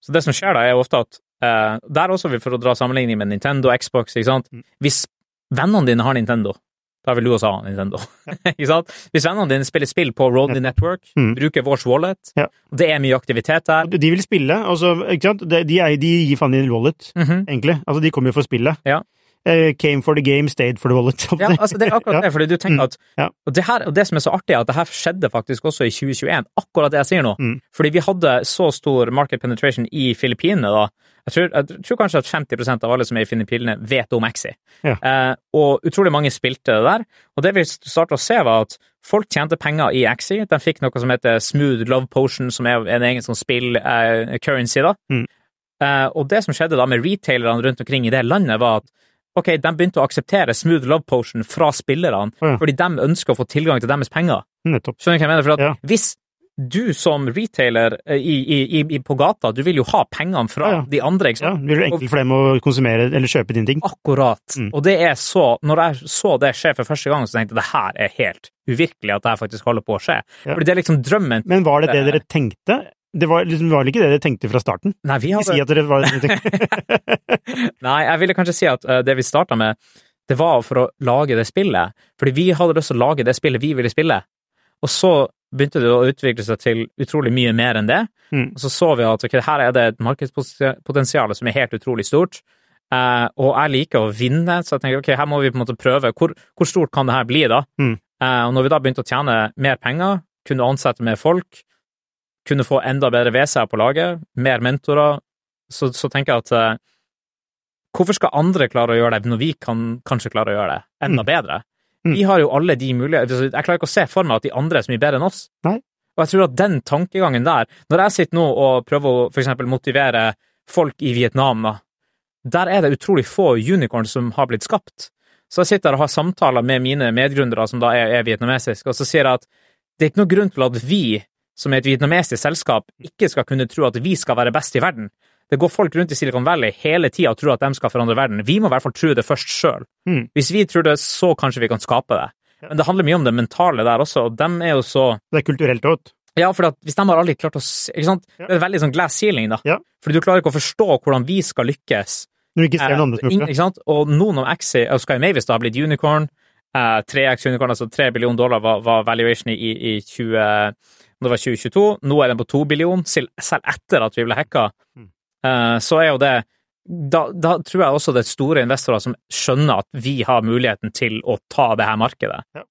så, det som skjer da, er jo ofte at eh, Der også, for å dra sammenligning med Nintendo, og Xbox, ikke sant mm. Hvis vennene dine har Nintendo, da vil du også ha Nintendo. ikke sant? Hvis vennene dine spiller spill på Roadly Network, mm. bruker vårs wallet, ja. det er mye aktivitet der De vil spille, altså, ikke sant? De, de, er, de gir faen i wallet, mm -hmm. egentlig. Altså, de kommer jo for spillet. Ja. Uh, came for the game, stayed for the wallet. ja, altså det er akkurat det, fordi du tenker mm. at ja. og, det her, og det som er så artig, er at det her skjedde faktisk også i 2021, akkurat det jeg sier nå. Mm. Fordi vi hadde så stor market penetration i Filippinene da, jeg tror, jeg tror, kanskje at 50 av alle som er i Filippinene, vet om Axie. Ja. Eh, og utrolig mange spilte det der. Og det vi starta å se, var at folk tjente penger i Axi. De fikk noe som heter Smooth Love Potion, som er en egen sånn spill-currency. Eh, da. Mm. Eh, og det som skjedde da med retailerne rundt omkring i det landet, var at ok, de begynte å akseptere Smooth Love Potion fra spillerne, ja. fordi de ønsker å få tilgang til deres penger. Nettopp. Skjønner du hva jeg mener? For at Ja. hvis du som retailer eh, i, i, i, på gata, du vil jo ha pengene fra Ja, de andre, ikke Ja, vil det blir enkelt for dem å konsumere eller kjøpe dine ting. Akkurat. Mm. Og det er så Når jeg så det skje for første gang, så tenkte jeg det her er helt uvirkelig at det her faktisk holder på å skje. Fordi det er liksom drømmen Men var det det dere tenkte? Det var, liksom, var vel ikke det dere tenkte fra starten? Nei, vi hadde si at dere var. Nei, jeg ville kanskje si at eh, det vi starta med, det var for å lage det spillet. Fordi vi hadde lyst til å lage det spillet vi ville spille. Og så begynte det å utvikle seg til utrolig mye mer enn det. Mm. Og så så vi at okay, her er det et markedspotensial som er helt utrolig stort. Eh, og jeg liker å vinne, så jeg tenker ok, her må vi på en måte prøve. Hvor, hvor stort kan det her bli, da? Mm. Eh, og når vi da begynte å tjene mer penger, kunne ansette mer folk, kunne få enda bedre VC-er på laget, mer mentorer, så, så tenker jeg at eh, hvorfor skal andre klare å gjøre det når vi kan kanskje klare å gjøre det enda Mm. bedre? Mm. Vi har jo alle de mulighetene. Jeg klarer ikke å se for meg at de andre er så mye bedre enn oss. Nei. Og jeg tror at den tankegangen der, når jeg sitter nå og prøver å for eksempel motivere folk i Vietnam, da, der er det utrolig få unicorns som har blitt skapt. Så jeg sitter og har samtaler med mine medgründere som da er, er vietnamesiske, og så sier jeg at det er ikke noen grunn til at vi, som er et vietnamesisk selskap, ikke skal kunne tro at vi skal være best i verden. Det går folk rundt i Silicon Valley hele tida og tror at de skal forandre verden. Vi må i hvert fall tro det først sjøl. Mm. Hvis vi tror det, så kanskje vi kan skape det. Men det handler mye om det mentale der også, og dem er jo så Det er kulturelt òg. ja, for hvis de har aldri klart å ikke sant? Ja. Det er veldig sånn glass ceiling, da. Ja. Fordi du klarer ikke å forstå hvordan vi skal lykkes. Når du ikke ser noen andre som Eh? Og noen av Axie og Sky Mavis da har blitt unicorn. Eh, 3X unicorn, altså 3 billion dollar var, var valuation i, i 20, det var 2022. Nå er den på 2 billion, selv, selv etter at vi ble hacka. Mm. Eh, så er jo det da, da tror jeg også det er store investorer som skjønner at vi har muligheten til å ta det her markedet. Ja.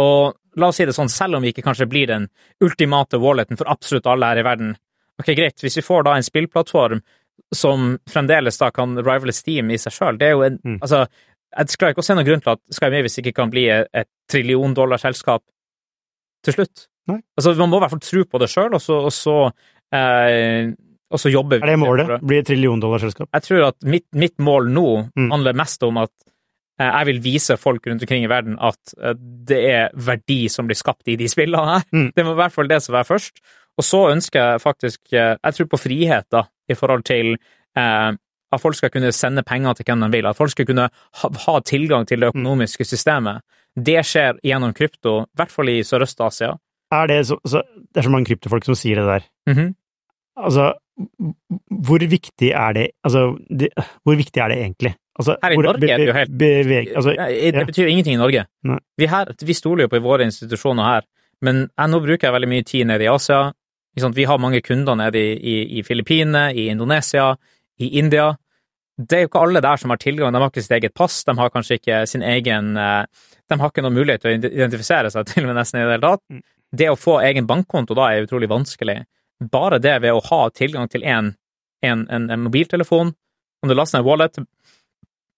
Og la oss si det sånn, selv om vi ikke kanskje blir den ultimate walleten for absolutt alle her i verden, ok, greit, hvis vi får da en spillplattform som fremdeles da kan rivale Steam i seg sjøl, det er jo en Mm. Altså, jeg skal ikke se noen grunn til at Sky Mavis ikke kan bli et, trillion dollar-selskap til slutt. Nei. Altså, man må i hvert fall tro på det sjøl, og så, og så eh, og så jobber vi. Er det målet? Bli et trilliondollarselskap? Jeg tror at mitt, mitt mål nå Mm. handler mest om at eh, jeg vil vise folk rundt omkring i verden at eh, det er verdi som blir skapt i de spillene her. Mm. Det må i hvert fall det som være først. Og så ønsker jeg faktisk eh, Jeg tror på frihet, da, i forhold til eh, at folk skal kunne sende penger til hvem de vil, at folk skal kunne ha, ha tilgang til det økonomiske systemet. Det skjer gjennom krypto, i hvert fall i Sørøst-Asia. Det, så, så, det er så mange kryptofolk som sier det der. Mhm. Altså, hvor viktig er det Altså, det, hvor viktig er det egentlig? Altså, Her i hvor- Norge er det jo helt- beveg, altså, Nei, Det ja. jo ingenting i Norge. Vi, her, vi stoler jo på våre institusjoner her, men jeg, nå bruker jeg veldig mye tid nede i Asia. Vi har mange kunder nede i, i, i Filippinene, i Indonesia, i India. Det er jo ikke alle der som har tilgang, de har ikke sitt eget pass, de har kanskje ikke sin egen eh, De har ikke noen mulighet til å identifisere seg til og med nesten i det hele tatt. Mm. Det å få egen bankkonto da er utrolig vanskelig. Bare det ved å ha tilgang til en, en, en, en mobiltelefon, om du laster ned wallet,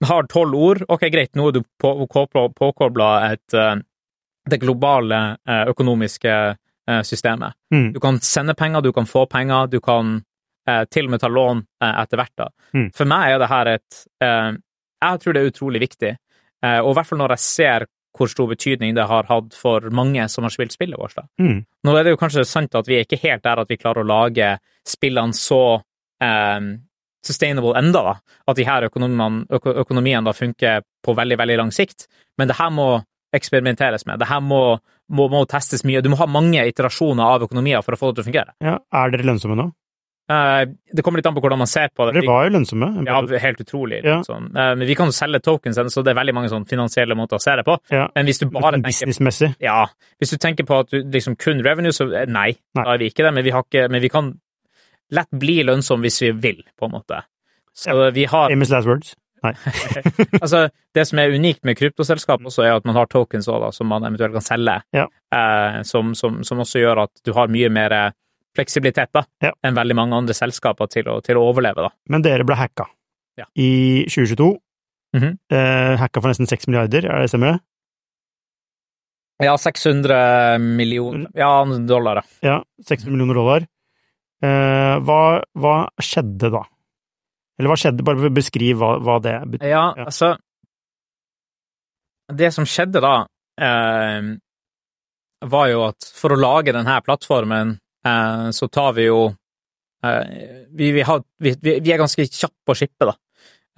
har tolv ord, ok, greit, nå er du på- på- påkobla et, eh, det globale eh, økonomiske systemet. Mm. Du kan sende penger, du kan få penger, du kan til og med ta lån eh, etter hvert. da. Mm. For meg er det her et eh, Jeg tror det er utrolig viktig, eh, og i hvert fall når jeg ser hvor stor betydning det har hatt for mange som har spilt spillet vårt. da. Mm. Nå er det jo kanskje sant at vi er ikke helt der at vi klarer å lage spillene så eh, sustainable enda, da. At de her øko, økonomiene da funker på veldig, veldig lang sikt. Men det her må eksperimenteres med. Det her må, må, må testes mye. Du må ha mange iterasjoner av økonomier for å få det til å fungere. ja, er dere lønnsomme nå? Eh, det kommer litt an på hvordan man ser på det. Dere var jo lønnsomme. Ja, helt utrolig. Ja. Liksom. Eh, men vi kan jo selge tokens, så det er veldig mange sånn finansielle måter å se det på. Ja. Men hvis du bare Sånn tenker Businessmessig. ja, hvis du tenker på at du liksom kun revenue, så eh, nei, Nei. da er vi ikke det. Men vi, har ikke, men vi kan lett bli lønnsomme hvis vi vil, på en måte. Så vi har Amos last words. Nei. Altså, det som er unikt med kryptoselskap også, er at man har tokens også, da, som man eventuelt kan selge, Ja. eh, som, som, som også gjør at du har mye mer fleksibilitet da, Ja. enn veldig mange andre selskaper til å, til å overleve. da. Men dere ble hacka Ja. i 2022. Mhm. eh, hacka for nesten 6 milliarder, er det stemmer det? Ja, 600 millioner ja, dollar, ja. Ja, 600 millioner dollar. Eh, hva, hva skjedde da? Eller hva skjedde? Bare beskriv hva, hva det betyr. Ja, altså Det som skjedde da, eh, var jo at for å lage denne plattformen, så tar vi jo eh, vi, vi, har, vi, vi, er ganske kjappe på å shippe, da.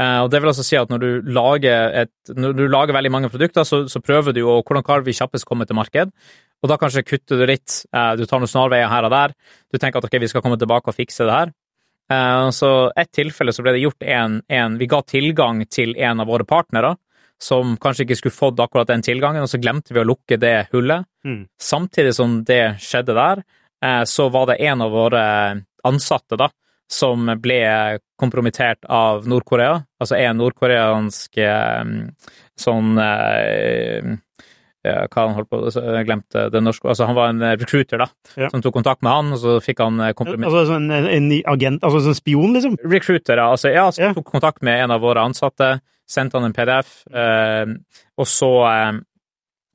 Eh, og det vil altså si at når du lager, et, når du lager veldig mange produkter, så, så prøver du jo hvordan kan vi kjappest komme til marked. Og da kanskje kutter du litt, eh, du tar noen snarveier her og der. Du tenker at ok, vi skal komme tilbake og fikse det her. Eh, så ett tilfelle så ble det gjort en, en Vi ga tilgang til en av våre partnere som kanskje ikke skulle fått akkurat den tilgangen, og så glemte vi å lukke det hullet. Mm. Samtidig som det skjedde der, så var det en av våre ansatte da, som ble kompromittert av Nord-Korea. Altså en nordkoreansk eh, sånn eh, hva han holdt på Jeg glemte det norske Altså, han var en recruiter, da, ja. som tok kontakt med han, og så fikk han kompromiss. Altså en, en, agent, altså en spion, liksom? Recruiter, ja. Altså, ja, ja. tok kontakt med en av våre ansatte, sendte han en PDF, eh, og så eh,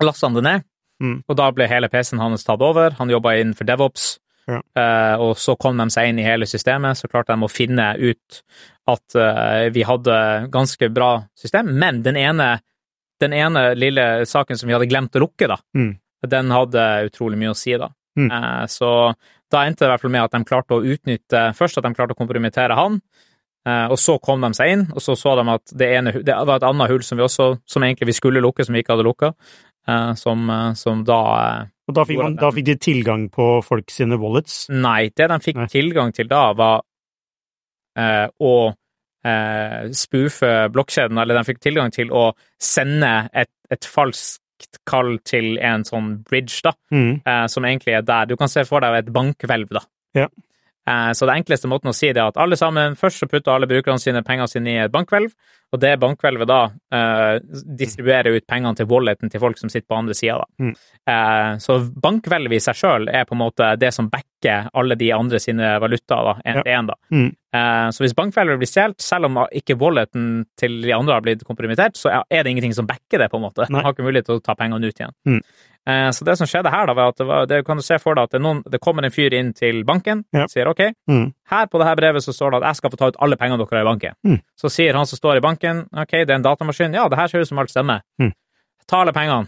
lasta han det ned. Mm. Og da ble hele PC-en hans tatt over. Han jobba innenfor DevOps. Ja. Uh, og så kom de seg inn i hele systemet, så klarte de å finne ut at uh, vi hadde ganske bra system, men den ene, den ene, lille saken som vi hadde glemt å lukke, da, mm. den hadde utrolig mye å si, da. Mm. Uh, så da endte det i hvert fall med at de klarte å utnytte Først at de klarte å kompromittere han, og så kom de seg inn, og så så de at det, ene, det var et annet hull som vi også, som egentlig vi skulle lukke, som vi ikke hadde lukka, som, som da og da fikk, man, da fikk, de tilgang på folk sine wallets? Nei, det de fikk Nei. tilgang til da, var eh, å eh, spoofe blokkjeden, eller de fikk tilgang til å sende et, et falskt kall til en sånn bridge, da, mm. eh, som egentlig er der. Du kan se for deg et bankhvelv, da. Ja. Eh, så det enkleste måten å si det er at alle sammen, først så putter alle brukerne sine penger sine i et bankhvelv, og det bankvelvet da eh, distribuerer ut pengene til walleten til folk som sitter på andre sida. Mm. Eh, så bankhvelvet i seg sjøl er på en måte det som backer alle de andre sine valutaer, én til én. Mm. Eh, så hvis bankvelvet blir stjålet, selv om ikke walleten til de andre har blitt kompromittert, så er det ingenting som backer det, på en måte. Man har ikke mulighet til å ta pengene ut igjen. Mm. Eh, så det som skjedde her, da, var at det, var, det kan du se for deg at det, noen, det kommer en fyr inn til banken ja. sier OK, mm. her på dette brevet så står det at jeg skal få ta ut alle pengene dere har i banken. Mm. Så sier han som står i banken OK, det er en datamaskin, ja, det her ser ut som alt stemmer. Mm. Ta alle pengene.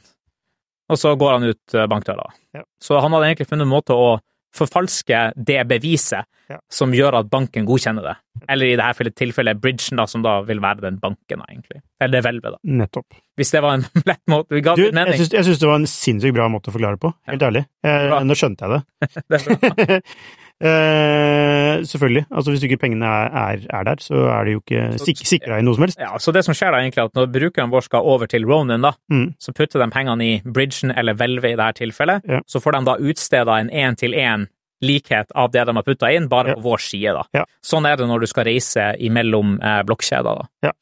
Og så går han ut eh, bankdøra. Ja. Så han hadde egentlig funnet en måte å forfalske det beviset ja. som gjør at banken godkjenner det. Eller i dette tilfellet bridgen, da, som da vil være den banken, egentlig. Eller det hvelvet, da. Nettopp. Hvis det var en lett måte vi ga du, mening. Jeg syns det var en sinnssykt bra måte å forklare på, helt ærlig. Jeg, nå skjønte jeg det. det. Eh, selvfølgelig. Altså Hvis ikke pengene er, er, er, der, så er det jo ikke sik sikra i noe som helst. Ja, så det som skjer da egentlig, at når brukeren vår skal over til Ronin, da, mm. så putter de pengene i bridgen eller hvelvet i dette tilfellet. Ja. Så får de da utsteda en én-til-én likhet av det de har putta inn, bare ja. på vår side. da. Ja. Sånn er det når du skal reise imellom eh, blokkjeder. da. Ja.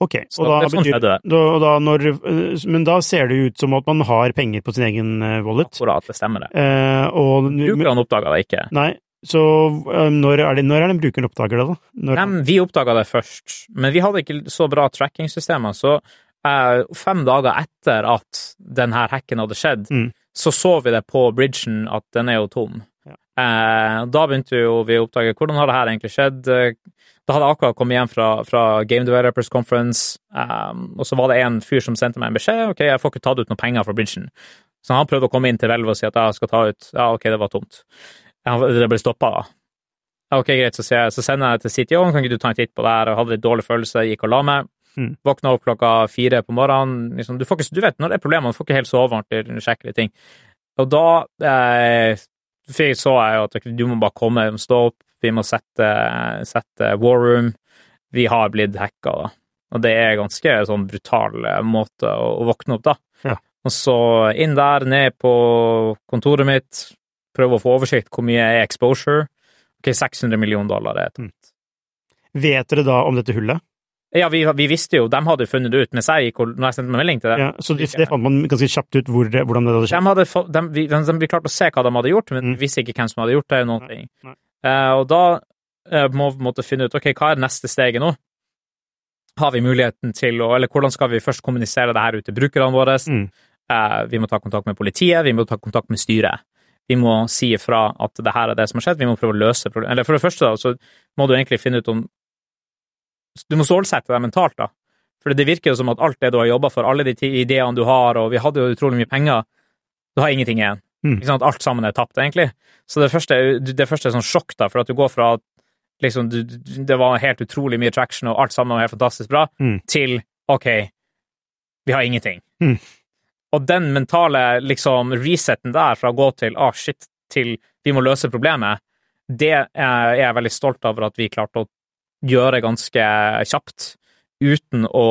Ok, og da, betyr, da, da når, men da ser det ut som at man har penger på sin egen eh, wallet. Akkurat, det stemmer det. Eh, og, Brukerne oppdaga det ikke. Nei, så eh, når er det, når er det brukeren oppdager det, da? Når, Nei, vi oppdaga det først, men vi hadde ikke så bra tracking-systemer, så eh, fem dager etter at denne hacken hadde skjedd, mm. så så vi det på bridgen at den er jo tom. Ja. Eh, da begynte vi å oppdage hvordan har det her egentlig skjedd, da hadde jeg akkurat kommet hjem fra, fra Game Developers Conference, um, og så var det en fyr som sendte meg en beskjed. Ok, jeg får ikke tatt ut noen penger fra bridgen. Så han prøvde å komme inn til Velve og si at jeg skal ta ut Ja, ok, det var tomt. Det ble stoppa, da. Ja, ok, greit, så, jeg, så sender jeg til CTO, kan ikke du ta en titt på det her? Jeg hadde litt dårlig følelse, gikk og la meg. Mm. Våkna opp klokka fire på morgenen. Liksom, du, får ikke, du vet når det er problemer, du får ikke helt sove ordentlig, sjekke litt ting. Og da eh, så jeg jo at du må bare komme, stå opp, vi må sette, sette War Room. Vi har blitt hacka, da. Og det er ganske sånn brutal eh, måte å, å våkne opp, da. Ja. Og så inn der, ned på kontoret mitt, prøve å få oversikt hvor mye er exposure. Ok, 600 millioner dollar er tomt. Mm. Vet dere da om dette hullet? Ja, vi, vi, visste jo, de hadde funnet det ut mens jeg gikk og når jeg sendte melding til dem. Ja, så det, det fant man ganske kjapt ut hvor hvordan det hadde skjedd? De hadde, de, de, de, klarte å se hva de hadde gjort, men mm. vi visste ikke hvem som hadde gjort det. Noen ting. Nei, nei. Uh, og da uh, må vi måtte finne ut ok, hva er neste steget nå. Har vi muligheten til å Eller hvordan skal vi først kommunisere det her ut til brukerne våre? Mm. Uh, vi må ta kontakt med politiet, vi må ta kontakt med styret. Vi må si ifra at det her er det som har skjedd, vi må prøve å løse problemet. Eller for det første, da, så må du egentlig finne ut om du må stålsette deg mentalt, da. For det virker jo som at alt det du har jobba for, alle de ideene du har, og vi hadde jo utrolig mye penger, du har ingenting igjen. Mm. Sant? Alt sammen er tapt, egentlig. Så det første, det første er sånn sjokk, da, for at du går fra liksom, du, det var helt utrolig mye traction, og alt sammen var helt fantastisk bra, mm. til OK, vi har ingenting. Mm. Og den mentale liksom resetten der, fra å gå til ah, shit, til vi må løse problemet, det er jeg veldig stolt over at vi klarte å gjøre ganske kjapt, uten å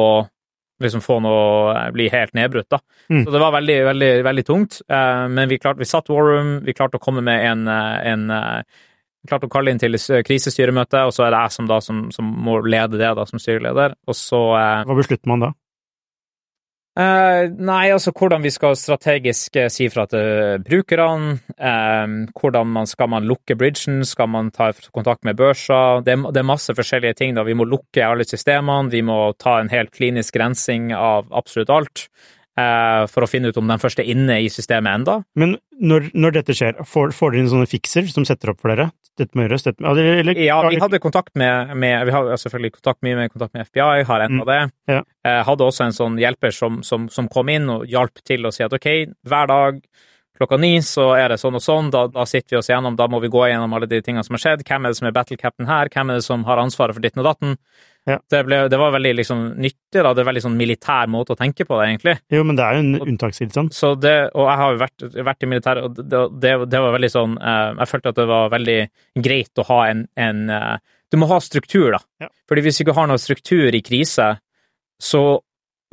liksom få noe bli helt nedbrutt, da. Mm. Så det var veldig, veldig, veldig tungt. Eh, men vi klarte, vi satt War Room, vi klarte å komme med en, eh, en eh, klarte å kalle inn til krisestyremøte, og så er det jeg som, da, som, som må lede det da, som styreleder. Og så Hva beslutter man da? Uh, nei, altså hvordan vi skal strategisk uh, si fra til brukerne. Uh, hvordan man, skal man lukke bridgen? Skal man ta kontakt med børsa? Det, det, er masse forskjellige ting. da. Vi må lukke alle systemene. Vi må ta en helt klinisk rensing av absolutt alt. Eh, for å finne ut om den første er inne i systemet enda. Men når, når dette skjer, får, får dere inn sånne fikser som setter opp for dere? Dette må gjøres? Dette, eller, ja, vi hadde kontakt med, med Vi har selvfølgelig kontakt mye med kontakt med FBI, har enda mm, det. Ja. Eh, hadde også en sånn hjelper som, som, som, kom inn og hjalp til å si at ok, hver dag klokka ni så er det sånn og sånn, da, da, sitter vi oss gjennom, da må vi gå gjennom alle de tingene som har skjedd, hvem er det som er battle captain her, hvem er det som har ansvaret for ditten og datten, ja. Det, ble, det, var veldig liksom, nyttig, da. Det er veldig sånn militær måte å tenke på det, egentlig. Jo, men det er jo en unntakstilstand. Så det, og jeg har jo vært, vært i militæret, og det, det, det, var veldig sånn uh, Jeg følte at det var veldig greit å ha en, en uh, Du må ha struktur, da. Ja. Fordi hvis du ikke har noe struktur i krise, så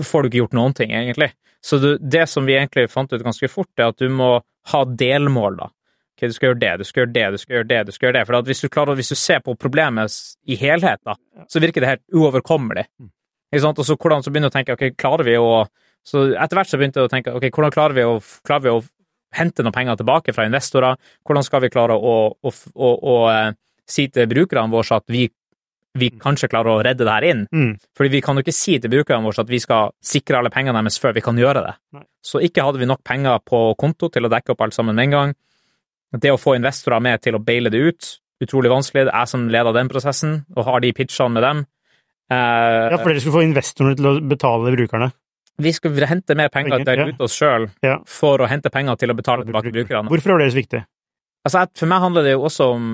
får du ikke gjort noen ting, egentlig. Så det som vi egentlig fant ut ganske fort, er at du må ha delmål, da ok, du skal gjøre det, du skal gjøre det, du skal gjøre det, du skal gjøre det. For hvis du, klarer, hvis du ser på problemet i helhet, da, så virker det helt uoverkommelig. Mm. Ikke sant? Og så, hvordan, så begynner du å tenke ok, klarer vi å Så etter hvert så begynte jeg å tenke ok, hvordan klarer vi å, klarer vi å hente noen penger tilbake fra investorer? Hvordan skal vi klare å, å, å, å uh, si til brukerne våre at vi, vi mm. kanskje klarer å redde det her inn? Mm. Fordi vi kan jo ikke si til brukerne våre at vi skal sikre alle pengene deres før vi kan gjøre det. Nei. Så ikke hadde vi nok penger på konto til å dekke opp alt sammen med en gang. Det å få investorer med til å baile det ut, utrolig vanskelig. Det er jeg som leder den prosessen, og har de pitchene med dem. Uh, ja, for dere skulle få investorene til å betale brukerne? Vi skulle hente mer penger der ja. ute oss sjøl ja. for å hente penger til å betale tilbake brukerne. Hvorfor er det så viktig? Altså, for meg handler det jo også om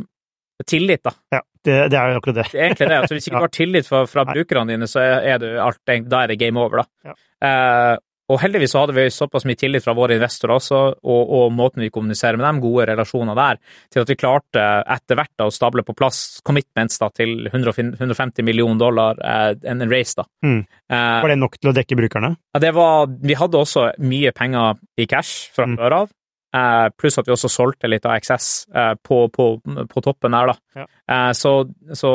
tillit, da. Ja, det, det er jo akkurat det. det er egentlig det. Altså, hvis ikke du har tillit fra, fra brukerne dine, så er, det alt, da er det game over, da. Ja. Uh, og heldigvis så hadde vi såpass mye tillit fra våre investorer også, og, og, måten vi kommuniserer med dem, gode relasjoner der, til at vi klarte etter hvert da, å stable på plass commitments da, til 150 millioner dollar, eh, en race. da. Mm. Eh, var det nok til å dekke brukerne? Ja, det var, Vi hadde også mye penger i cash fra mm. før av. Eh, pluss at vi også solgte litt av XS på, på, på, toppen der, da. Ja. Så, så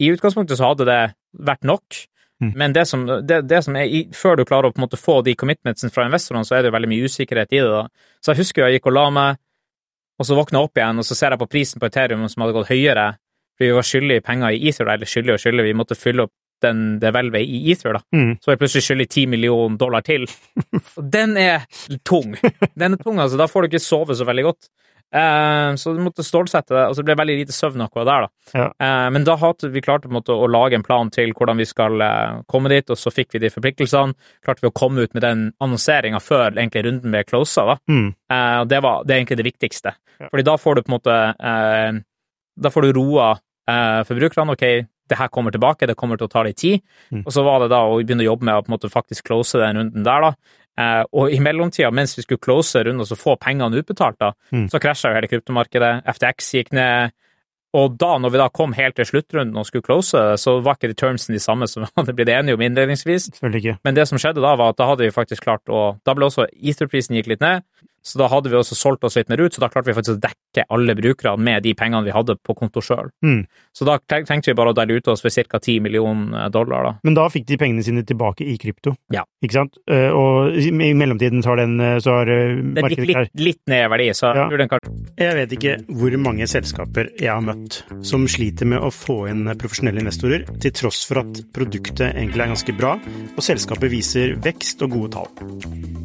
i utgangspunktet så hadde det vært nok. Mm. Men det som, det, det som er, før du klarer å på en måte få de commitmentsene fra investorene, så er det jo veldig mye usikkerhet i det. da. Så jeg husker jeg gikk og la meg, og så våkna jeg opp igjen, og så ser jeg på prisen på Ethereum som hadde gått høyere, fordi vi var skyldige penger i Ether, eller skyldige og skyldige, vi måtte fylle opp den, det hvelvet i Ether, da. Mm. Så var jeg plutselig skyldig 10 millioner dollar til. den er tung. Den er tung, altså. Da får du ikke sove så veldig godt. Uh, så du måtte stålsette det, og så ble det veldig lite søvn akkurat der, da. Ja. Uh, men da hadde vi klart måte, å lage en plan til hvordan vi skal uh, komme dit, og så fikk vi de forpliktelsene. Klarte vi å komme ut med den annonseringa før egentlig runden ble closa, da. Mm. det, var, det er egentlig det viktigste. Ja. Fordi da får du på en måte Da får du roa forbrukerne. Ok, det her kommer tilbake, det kommer til å ta litt tid. Mm. Og så var det da å begynne å jobbe med å på en måte faktisk close den runden der, da. Eh, og i mellomtida, mens vi skulle close runden og så få pengene utbetalt, da, mm. så krasja jo hele kryptomarkedet. FTX gikk ned. Og da, når vi da kom helt til sluttrunden og skulle close, så var ikke termsene de samme som vi hadde blitt enige om innledningsvis. Men det som skjedde da, var at da hadde vi faktisk klart å Da ble også ether-prisen gikk litt ned, så da hadde vi også solgt oss litt mer ut, så da klarte vi faktisk å dekke alle brukerne med de pengene vi hadde på konto sjøl. Mm. Så da tenkte vi bare å dele ut oss for ca. 10 millioner dollar, da. Men da fikk de pengene sine tilbake i krypto, ja. ikke sant? Eh, og i mellomtiden så har den eh, så har eh, Det gikk litt, litt, ned i verdi, så ja. jeg kan Jeg vet ikke hvor mange selskaper jeg har møtt som sliter med å få inn profesjonelle investorer, til tross for at produktet egentlig er ganske bra, og selskapet viser vekst og gode tall.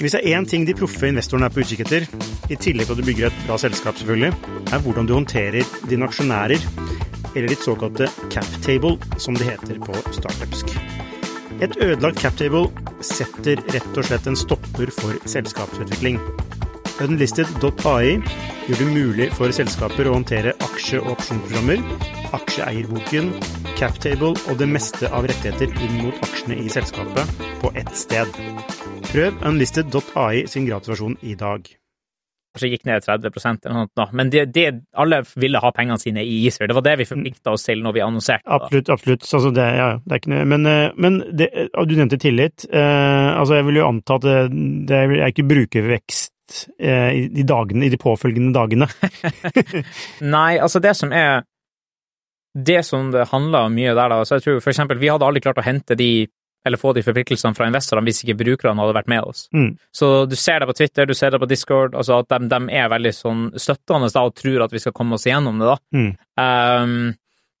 Hvis det er én ting de proffe investorene er på utkikk etter, i tillegg til at du bygger et bra selskap, selvfølgelig, er hvordan du håndterer dine aksjonærer. eller ditt såkalte captable, som det heter på startupsk. Et ødelagt captable setter rett og slett en stopper for selskapsutvikling. Unlisted.ai gjør det mulig for selskaper å håndtere aksje- og opsjonsprogrammer, aksjeeierboken, captable og det meste av rettigheter inn mot aksjene i selskapet på ett sted. Prøv unlisted.ai sin gratisversjon i dag. Kanskje gikk ned 30 eller noe sånt, men det, det, alle ville ha pengene sine i Israel. Det var det vi forplikta oss til når vi annonserte. Absolutt, absolutt. Altså det, ja, det er ikke noe Men, eh, men det, du nevnte tillit. Eh, altså jeg vil jo anta at det, det er ikke brukervekst eh, i de, dagene, i de påfølgende dagene. Nei, altså det som er Det som det handla mye der, da så jeg tror for eksempel vi hadde aldri klart å hente de eller få de forpliktelsene fra investorene hvis ikke brukerne hadde vært med oss. Mm. Så du ser det på Twitter, du ser det på Discord, altså at de, de er veldig sånn støttende da, og tror at vi skal komme oss igjennom det. da. Mm. Um,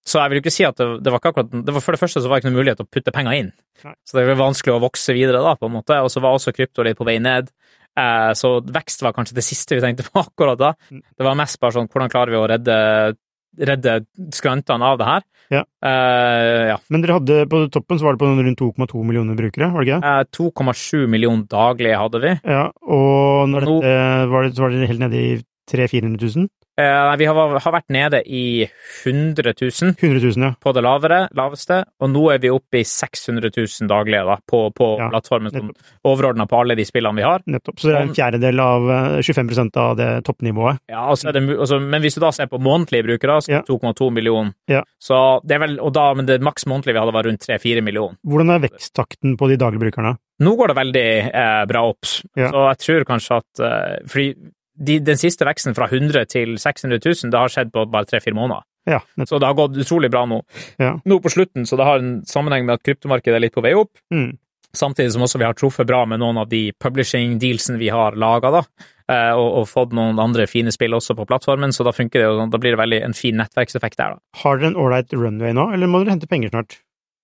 så jeg vil ikke si at det, det var ikke akkurat det var For det første så var det ikke noen mulighet til å putte penger inn. Nei. Så det var vanskelig å vokse videre, da, på en måte. Og så var også krypto litt på vei ned. Eh, så vekst var kanskje det siste vi tenkte på akkurat da. Mm. Det var mest bare sånn hvordan klarer vi å redde, redde skrantene av det her? Ja. Uh, ja. Men dere hadde på toppen så var det på rundt 2,2 millioner brukere, var det ikke? Eh, 2,7 millioner daglig hadde vi. Ja, og når Nå- dette var det, så var det helt nede i 300 000-400 000? Eh, vi har, har vært nede i 100 000 100 000, ja. på det lavere, laveste, og nå er vi oppe i 600 000 daglige da, på, på Ja, plattformen som overordna på alle de spillene vi har. Nettopp. Så det er en fjerdedel av eh, 25% av det toppnivået. Ja, altså det, altså, Men hvis du da ser på månedlige brukere, så er det 2,2 millioner. Ja. Så det er vel, og da, men det maks månedlige vi hadde, var rundt 3-4 millioner. Hvordan er veksttakten på de daglige brukerne? Nå går det veldig eh, bra opp, Ja. så jeg tror kanskje at eh, Fordi de, den siste veksten fra 100 til 600 000, det har skjedd på bare 3-4 måneder. Ja. Så det har gått utrolig bra nå. Ja. Nå på slutten, så det har en sammenheng med at kryptomarkedet er litt på vei opp. Mm. Samtidig som også vi har truffet bra med noen av de publishing-dealsene vi har laga, da. eh, Og, og fått noen andre fine spill også på plattformen, så da funker det sånn. Da blir det veldig en fin nettverkseffekt der, da. Har dere en ålreit runway nå, eller må dere hente penger snart?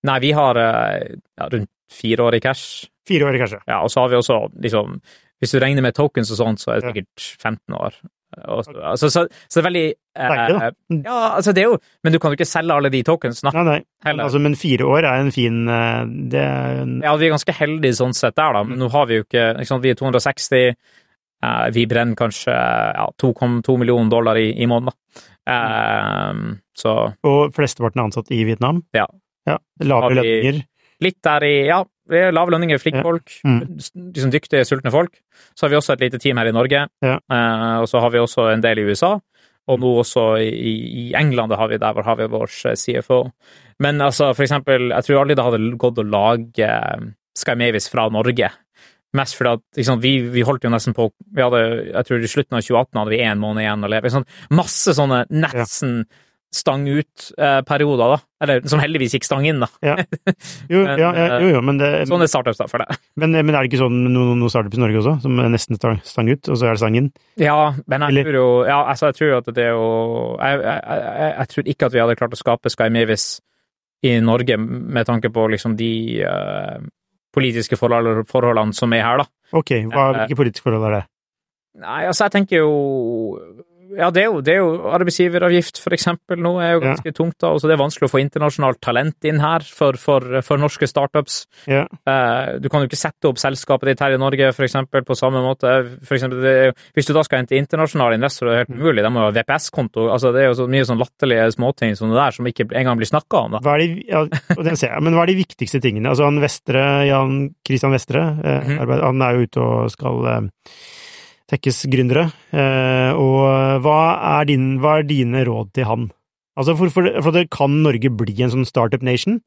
Nei, vi har eh, ja, rundt fire år i cash. Fire år, i cash, ja. Ja, og så har vi også liksom Hvis du regner med tokens og sånt, så er det sikkert 15 år. Og, så, altså, så, så det er veldig eh. Mm. Ja, altså det er jo Men du kan jo ikke selge alle de tokensene. Nei, nei. Altså, men fire år er en fin eh, Det er en Ja, vi er ganske heldige sånn sett der, da, men nå har vi jo ikke, ikke sant, Vi er 260, eh, vi brenner kanskje ja, 2,2 millioner dollar i, i måneden, da. Eh, så Og flesteparten er ansatt i Vietnam? Ja. ja. Lave lønninger? litt der i Ja, vi er lave lønninger, flinke Ja. folk. Mm. Liksom dyktige, sultne folk. Så har vi også et lite team her i Norge, Ja. eh, og så har vi også en del i USA. Og nå også i, i England, har vi der hvor har vi vår eh, CFO. Men altså, for eksempel, jeg tror aldri det hadde gått å lage eh, Sky Mavis fra Norge. Mest fordi at liksom, vi, vi holdt jo nesten på vi hadde, Jeg tror i slutten av 2018 hadde vi én måned igjen å leve. Sånn. Masse sånne nesten stang ut-perioder, da. Eller som heldigvis gikk stang inn, da. Ja. Jo, Men, ja, ja, jo, jo, men, det, Sånn er startups, da, for det. men, men er det ikke sånn med noen, no startups i Norge også, som er nesten stang, ut, og så er det stang inn? Ja, men jeg Eller- tror jo Ja, altså, jeg tror at det er jo jeg, jeg, jeg, jeg tror ikke at vi hadde klart å skape Sky Mavis i Norge med tanke på liksom de eh, politiske forhold, forholdene som er her, da. Ok, hva, Eh, hvilke politiske forhold er det? Nei, altså, jeg tenker jo Ja, det er jo, det er jo arbeidsgiveravgift, for eksempel, nå er jo Ja. ganske tungt, da. Så det er vanskelig å få internasjonalt talent inn her for, for, for norske startups. Ja. Eh, Du kan jo ikke sette opp selskapet ditt her i Norge, for eksempel, på samme måte. For eksempel, det er hvis du da skal hente internasjonale investorer, det er helt umulig. De må jo ha VPS-konto. Altså, det er jo så mye sånn latterlige småting som det der, som ikke engang blir snakka om. da. Hva er de, ja, den ser jeg, men hva er de viktigste tingene? Altså, han Vestre, Jan Christian Vestre, eh, Mhm. arbeid, han er jo ute og skal eh, tekkes gründere. Eh, og hva er, din, hva er dine råd til han? Altså, for, for, for det kan Norge bli en sånn startup nation?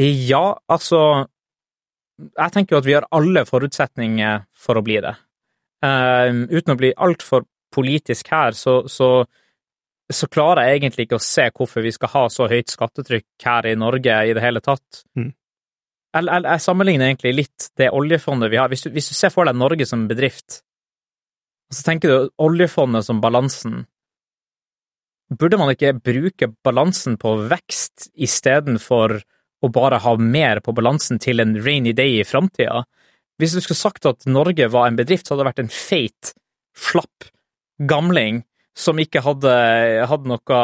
Ja, altså Jeg tenker jo at vi har alle forutsetninger for å bli det. Uh, uten å bli altfor politisk her, så, så, så klarer jeg egentlig ikke å se hvorfor vi skal ha så høyt skattetrykk her i Norge i det hele tatt. Mm. Jeg, jeg, jeg sammenligner egentlig litt det oljefondet vi har. Hvis du, hvis du ser for deg Norge som bedrift, og så tenker du oljefondet som balansen, burde man ikke bruke balansen på vekst istedenfor å bare ha mer på balansen til en rainy day i framtida? Hvis du skulle sagt at Norge var en bedrift, så hadde det vært en feit, slapp gamling som ikke hadde, hadde noe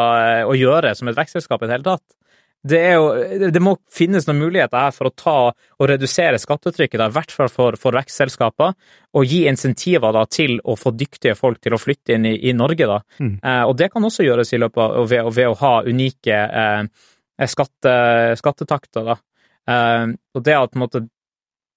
å gjøre som et vekstselskap i det hele tatt. Det, er jo, det må finnes noen muligheter her for å ta og redusere skattetrykket, da, i hvert fall for, for vekstselskaper, og gi insentiver da, til å få dyktige folk til å flytte inn i, i Norge. Da. Mm. Eh, og det kan også gjøres i løpet av, ved, ved å ha unike eh, skatte, skattetakter. Da. Eh, og det at, måte,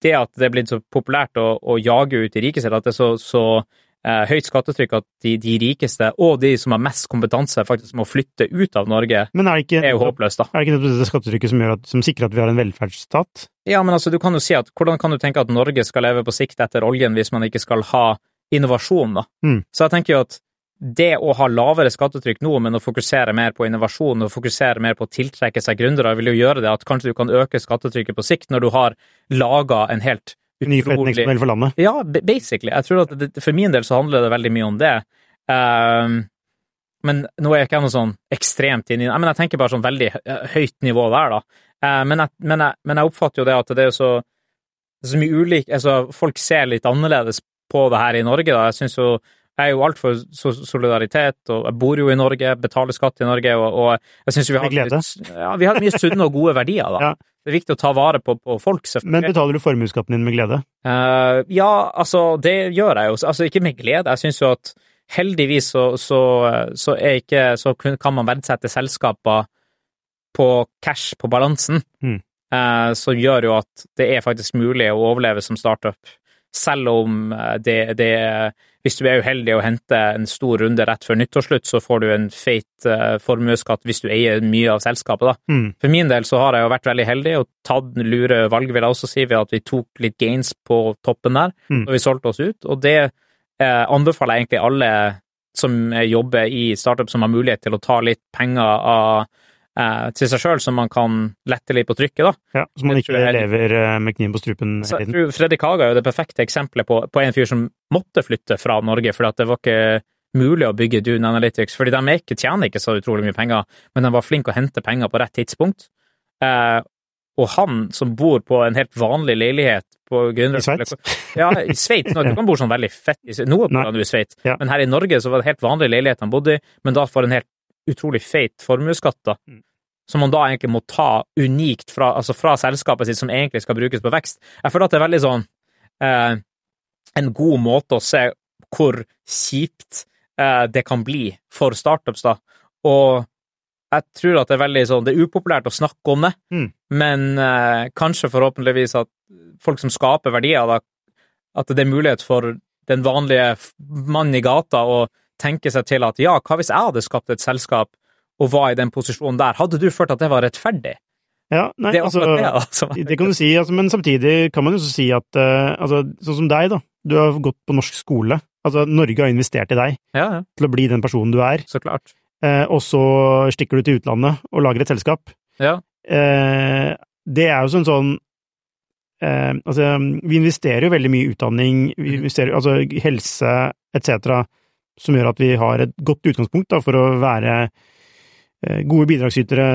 det at det er blitt så populært å, å jage ut de rikeste, at det er så, så eh, høyt skattetrykk at de, de, rikeste og de som har mest kompetanse, faktisk må flytte ut av Norge, Men er det ikke, er jo håpløst, da. Er det ikke det skattetrykket som, at, som sikrer at vi har en velferdsstat? Ja, men altså, du kan jo si at hvordan kan du tenke at Norge skal leve på sikt etter oljen hvis man ikke skal ha innovasjon, da? Mm. Så jeg tenker jo at det å ha lavere skattetrykk nå, men å fokusere mer på innovasjon og fokusere mer på å tiltrekke seg gründere, vil jo gjøre det at kanskje du kan øke skattetrykket på sikt når du har laga en helt Ny forretningsmodell for landet? Ja, basically. Jeg tror at det, For min del så handler det veldig mye om det. Um, men nå er jeg ikke noe sånn ekstremt inni Men jeg tenker bare sånn veldig høyt nivå der, da. Uh, men, jeg, men, jeg, men, jeg, oppfatter jo det at det er så, det så mye ulik Altså, folk ser litt annerledes på det her i Norge, da. Jeg syns jo jeg er jo alt for solidaritet, og jeg bor jo i Norge, betaler skatt i Norge, og, og jeg syns vi, ja, vi har mye sunne og gode verdier, da. Ja. Det er viktig å ta vare på, på folk, selvfølgelig. Men betaler du formuesskatten din med glede? Uh, ja, altså, det gjør jeg jo. Altså, ikke med glede. Jeg syns jo at heldigvis så, så, så, ikke, så, kan man verdsette selskaper på cash, på balansen, mm. uh, som gjør jo at det er faktisk mulig å overleve som startup selv om eh, det, det, Hvis du er uheldig og henter en stor runde rett før nyttårsslutt, så får du en feit uh, formuesskatt hvis du eier mye av selskapet, da. Mm. For min del så har jeg jo vært veldig heldig og tatt lure valg, vil jeg også si, ved at vi tok litt gains på toppen der, mm. og vi solgte oss ut. Og det eh, anbefaler jeg egentlig alle som jobber i startup, som har mulighet til å ta litt penger av eh, til seg sjøl, som man kan lette litt på trykket, da. Ja, Så man ikke jeg, lever eh, med kniven på strupen tiden. Jeg tror Fredrik Haga er jo det perfekte eksempelet på, på, en fyr som måtte flytte fra Norge, fordi at det var ikke mulig å bygge Dune Analytics, fordi de ikke, tjener ikke så utrolig mye penger, men de var flinke å hente penger på rett tidspunkt. Eh, og han som bor på en helt vanlig leilighet på Gründer... I Sveits? Ja, i Sveits. Du kan bo sånn veldig fett i Noe bor han jo i Sveits, ja. men her i Norge så var det helt vanlig leilighet han bodde i, men da for en helt utrolig feit formuesskatt, da. Mm. Som man da egentlig må ta unikt fra, altså fra selskapet sitt, som egentlig skal brukes på vekst. Jeg føler at det er veldig sånn eh, en god måte å se hvor kjipt eh, det kan bli for startups, da. Og jeg tror at det er veldig sånn Det er upopulært å snakke om det, mm. men eh, kanskje forhåpentligvis at folk som skaper verdier, da, at det er mulighet for den vanlige mannen i gata å tenke seg til at ja, hva hvis jeg hadde skapt et selskap og var i den posisjonen der, hadde du følt at det var rettferdig? Ja, nei, det, altså, det, altså. det, kan du si, altså, men samtidig kan man jo si at uh, altså, sånn som deg, da. Du har gått på norsk skole. Altså, Norge har investert i deg ja, ja. til å bli den personen du er. Så klart. Uh, og så stikker du til utlandet og lager et selskap. Ja. Uh, det er jo sånn sånn Altså, vi investerer jo veldig mye i utdanning, vi Mhm. investerer altså helse etc., som gjør at vi har et godt utgangspunkt da, for å være gode bidragsytere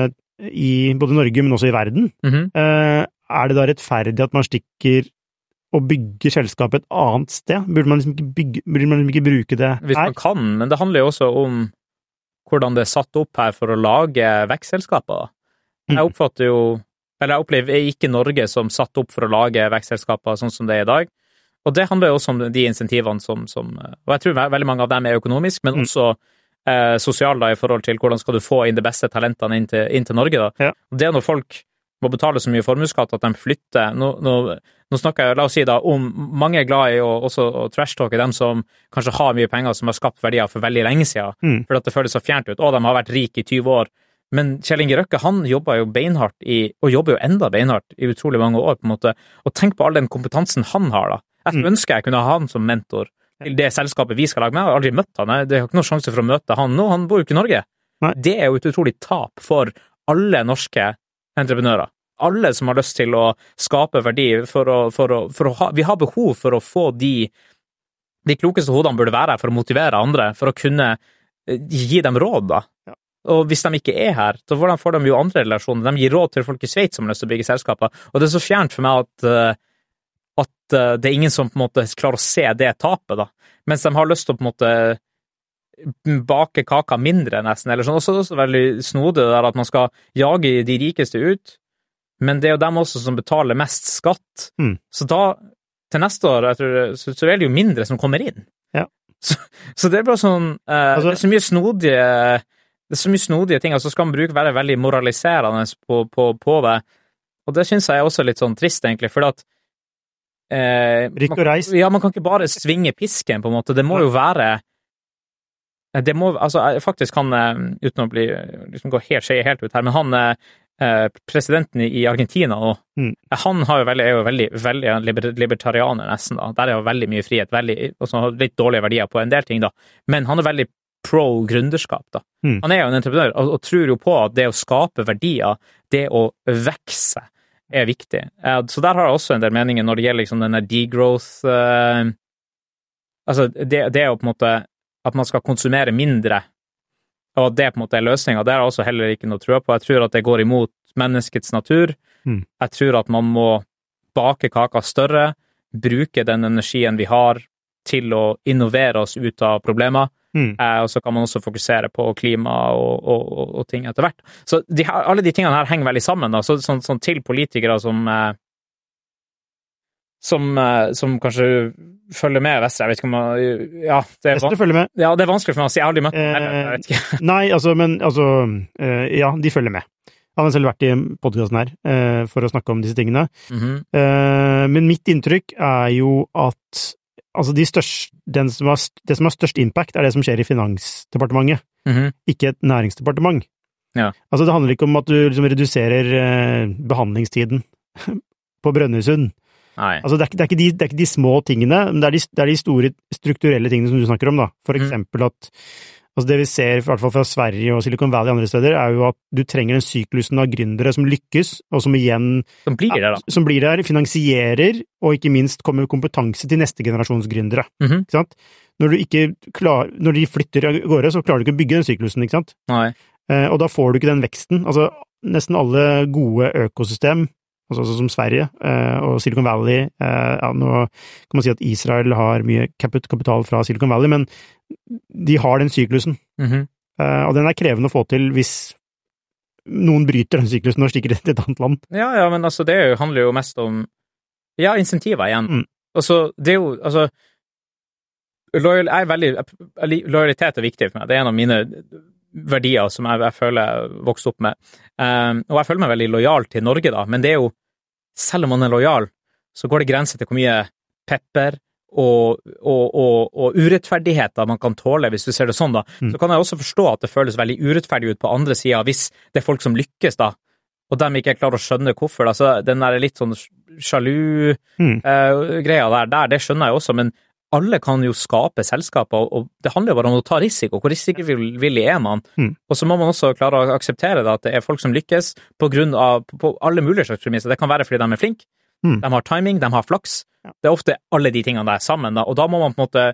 i både Norge, men også i verden. Mm -hmm. Er det da rettferdig at man stikker og bygger selskapet et annet sted? Burde man liksom ikke, bygge, burde man liksom ikke bruke det her? Hvis man kan, men det handler jo også om hvordan det er satt opp her for å lage vekstselskaper. Jeg oppfatter jo Eller jeg opplever ikke Norge som satt opp for å lage vekstselskaper sånn som det er i dag. Og det handler jo også om de insentivene som, som Og jeg tror veldig mange av dem er økonomisk, men også eh, sosiale da, i forhold til hvordan skal du få inn de beste talentene inn til, inn til Norge. da. Ja. Det er når folk må betale så mye formuesskatt at de flytter nå, nå, nå, snakker jeg la oss si da, om mange er glad i å, også å trashtalke dem som kanskje har mye penger, som har skapt verdier for veldig lenge siden, mm. fordi at det føles så fjernt ut. Å, de har vært rike i 20 år. Men Kjell Inge Røkke han jobba jo beinhardt i, og jobber jo enda beinhardt i utrolig mange år. på en måte, Og tenk på all den kompetansen han har. da. Jeg Mm. ønsker jeg kunne ha han som mentor til det selskapet vi skal lage med. Jeg har aldri møtt han, jeg har ikke noen sjanse for å møte han nå, han bor jo ikke i Norge. Nei. Det er jo et utrolig tap for alle norske entreprenører. Alle som har lyst til å skape verdi for å, for å, for å ha Vi har behov for å få de De klokeste hodene burde være her for å motivere andre, for å kunne eh, gi dem råd, da. Ja. Og hvis de ikke er her, så hvordan får de jo andre relasjoner? De gir råd til folk i Sveits som har lyst til å bygge selskaper, og det er så fjernt for meg at, eh, at eh, det er ingen som på en måte klarer å se det tapet, da. Mens de har lyst til å på en måte bake kaka mindre, nesten. eller sånn. Også, også veldig snodig det der at man skal jage de rikeste ut, men det er jo dem også som betaler mest skatt. Mm. Så da, til neste år, tror, så, så er det jo mindre som kommer inn. Ja. Så, så det er bare sånn eh, Altså- Det er så mye snodige det er så mye snodige ting, og så skal man bruke være veldig moraliserende på, på, på det. Og det syns jeg er også litt sånn trist, egentlig, for at eh, Rykk og reis. ja, man kan ikke bare svinge pisken, på en måte. Det må jo være det må, altså, faktisk han, eh, uten å bli, liksom gå helt, skje helt ut her, men han eh, presidenten i Argentina nå, Mm. han har jo veldig, er jo veldig, veldig libertarianer, nesten. da. Der er jo veldig mye frihet, veldig, og så har litt dårlige verdier på en del ting, da. Men han er veldig pro gründerskap, da. Mm. Han er jo en entreprenør, og, og tror jo på at det å skape verdier, det å vekse, er viktig. Eh, Så der har jeg også en del meninger når det gjelder liksom denne degrowth eh, Altså, det, det er jo på en måte at man skal konsumere mindre, og at det på en måte er løsninga, det har jeg også heller ikke noe trua på. Jeg tror at det går imot menneskets natur. Mm. Jeg tror at man må bake kaka større, bruke den energien vi har til å innovere oss ut av problemer. Mm. Eh, og så kan man også fokusere på klima og, og, og, og ting etter hvert. Så de, alle de tingene her henger veldig sammen. Da. Så, sånn, sånn til politikere som eh, som, eh, som kanskje følger med Vestre. Jeg vet ikke om man Ja, det er, Vestre følger med. ja, det er vanskelig for meg å si. Jeg har aldri møtt dem. Eh. Nei, altså, men altså eh, Ja, de følger med. Han har selv vært i podkasten her eh, for å snakke om disse tingene. Mhm. Eh, men mitt inntrykk er jo at altså de største, den som har, det som har størst impact, er det som skjer i Finansdepartementet, Mhm. ikke et næringsdepartement. Ja. Altså, det handler ikke om at du liksom reduserer eh, behandlingstiden på Brønnøysund. Altså, det er, det, er de, det er ikke de små tingene, men det er de, det er de store strukturelle tingene som du snakker om, da. For Mm. eksempel at Altså det vi ser, i hvert fall fra Sverige og Silicon Valley og andre steder, er jo at du trenger den syklusen av gründere som lykkes, og som igjen Som blir der, da. som blir der, finansierer, og ikke minst kommer kompetanse til neste generasjons gründere. Mhm. Ikke sant? Når, du ikke klar, når de flytter av gårde, så klarer du ikke å bygge den syklusen, ikke sant? Nei. Eh, og da får du ikke den veksten. Altså, nesten alle gode økosystem, altså, sånn som Sverige eh, og Silicon Valley eh, ja, Nå kan man si at Israel har mye kapital fra Silicon Valley, men de har den syklusen. Mhm. Eh, og den er krevende å få til hvis noen bryter den syklusen og stikker til et annet land. Ja, ja, men altså, det er handler jo mest om Ja, insentiver igjen. Mm. Altså, det er jo Altså lojal, er veldig, Lojalitet er viktig for meg. Det er en av mine verdier som jeg, jeg føler jeg vokste opp med. Um, og jeg føler meg veldig lojal til Norge, da, men det er jo Selv om man er lojal, så går det grenser til hvor mye pepper og, og, og, og urettferdigheter man kan tåle, hvis du ser det sånn, da. Mm. Så kan jeg også forstå at det føles veldig urettferdig ut på andre sida, hvis det er folk som lykkes, da, og dem ikke klarer å skjønne hvorfor. Da. Så den der litt sånn sjalu Mm. uh, der, der, det skjønner jeg også, men alle kan jo skape selskaper, og- det handler jo bare om å ta risiko. Hvor risikovillig er man? Mm. Og så må man også klare å akseptere det, at det er folk som lykkes på grunn av på alle mulige slags premisser. Det kan være fordi de er flinke, Mm. de har timing, de har flaks. Ja. Det er ofte alle de tingene der sammen, da, og da må man på en måte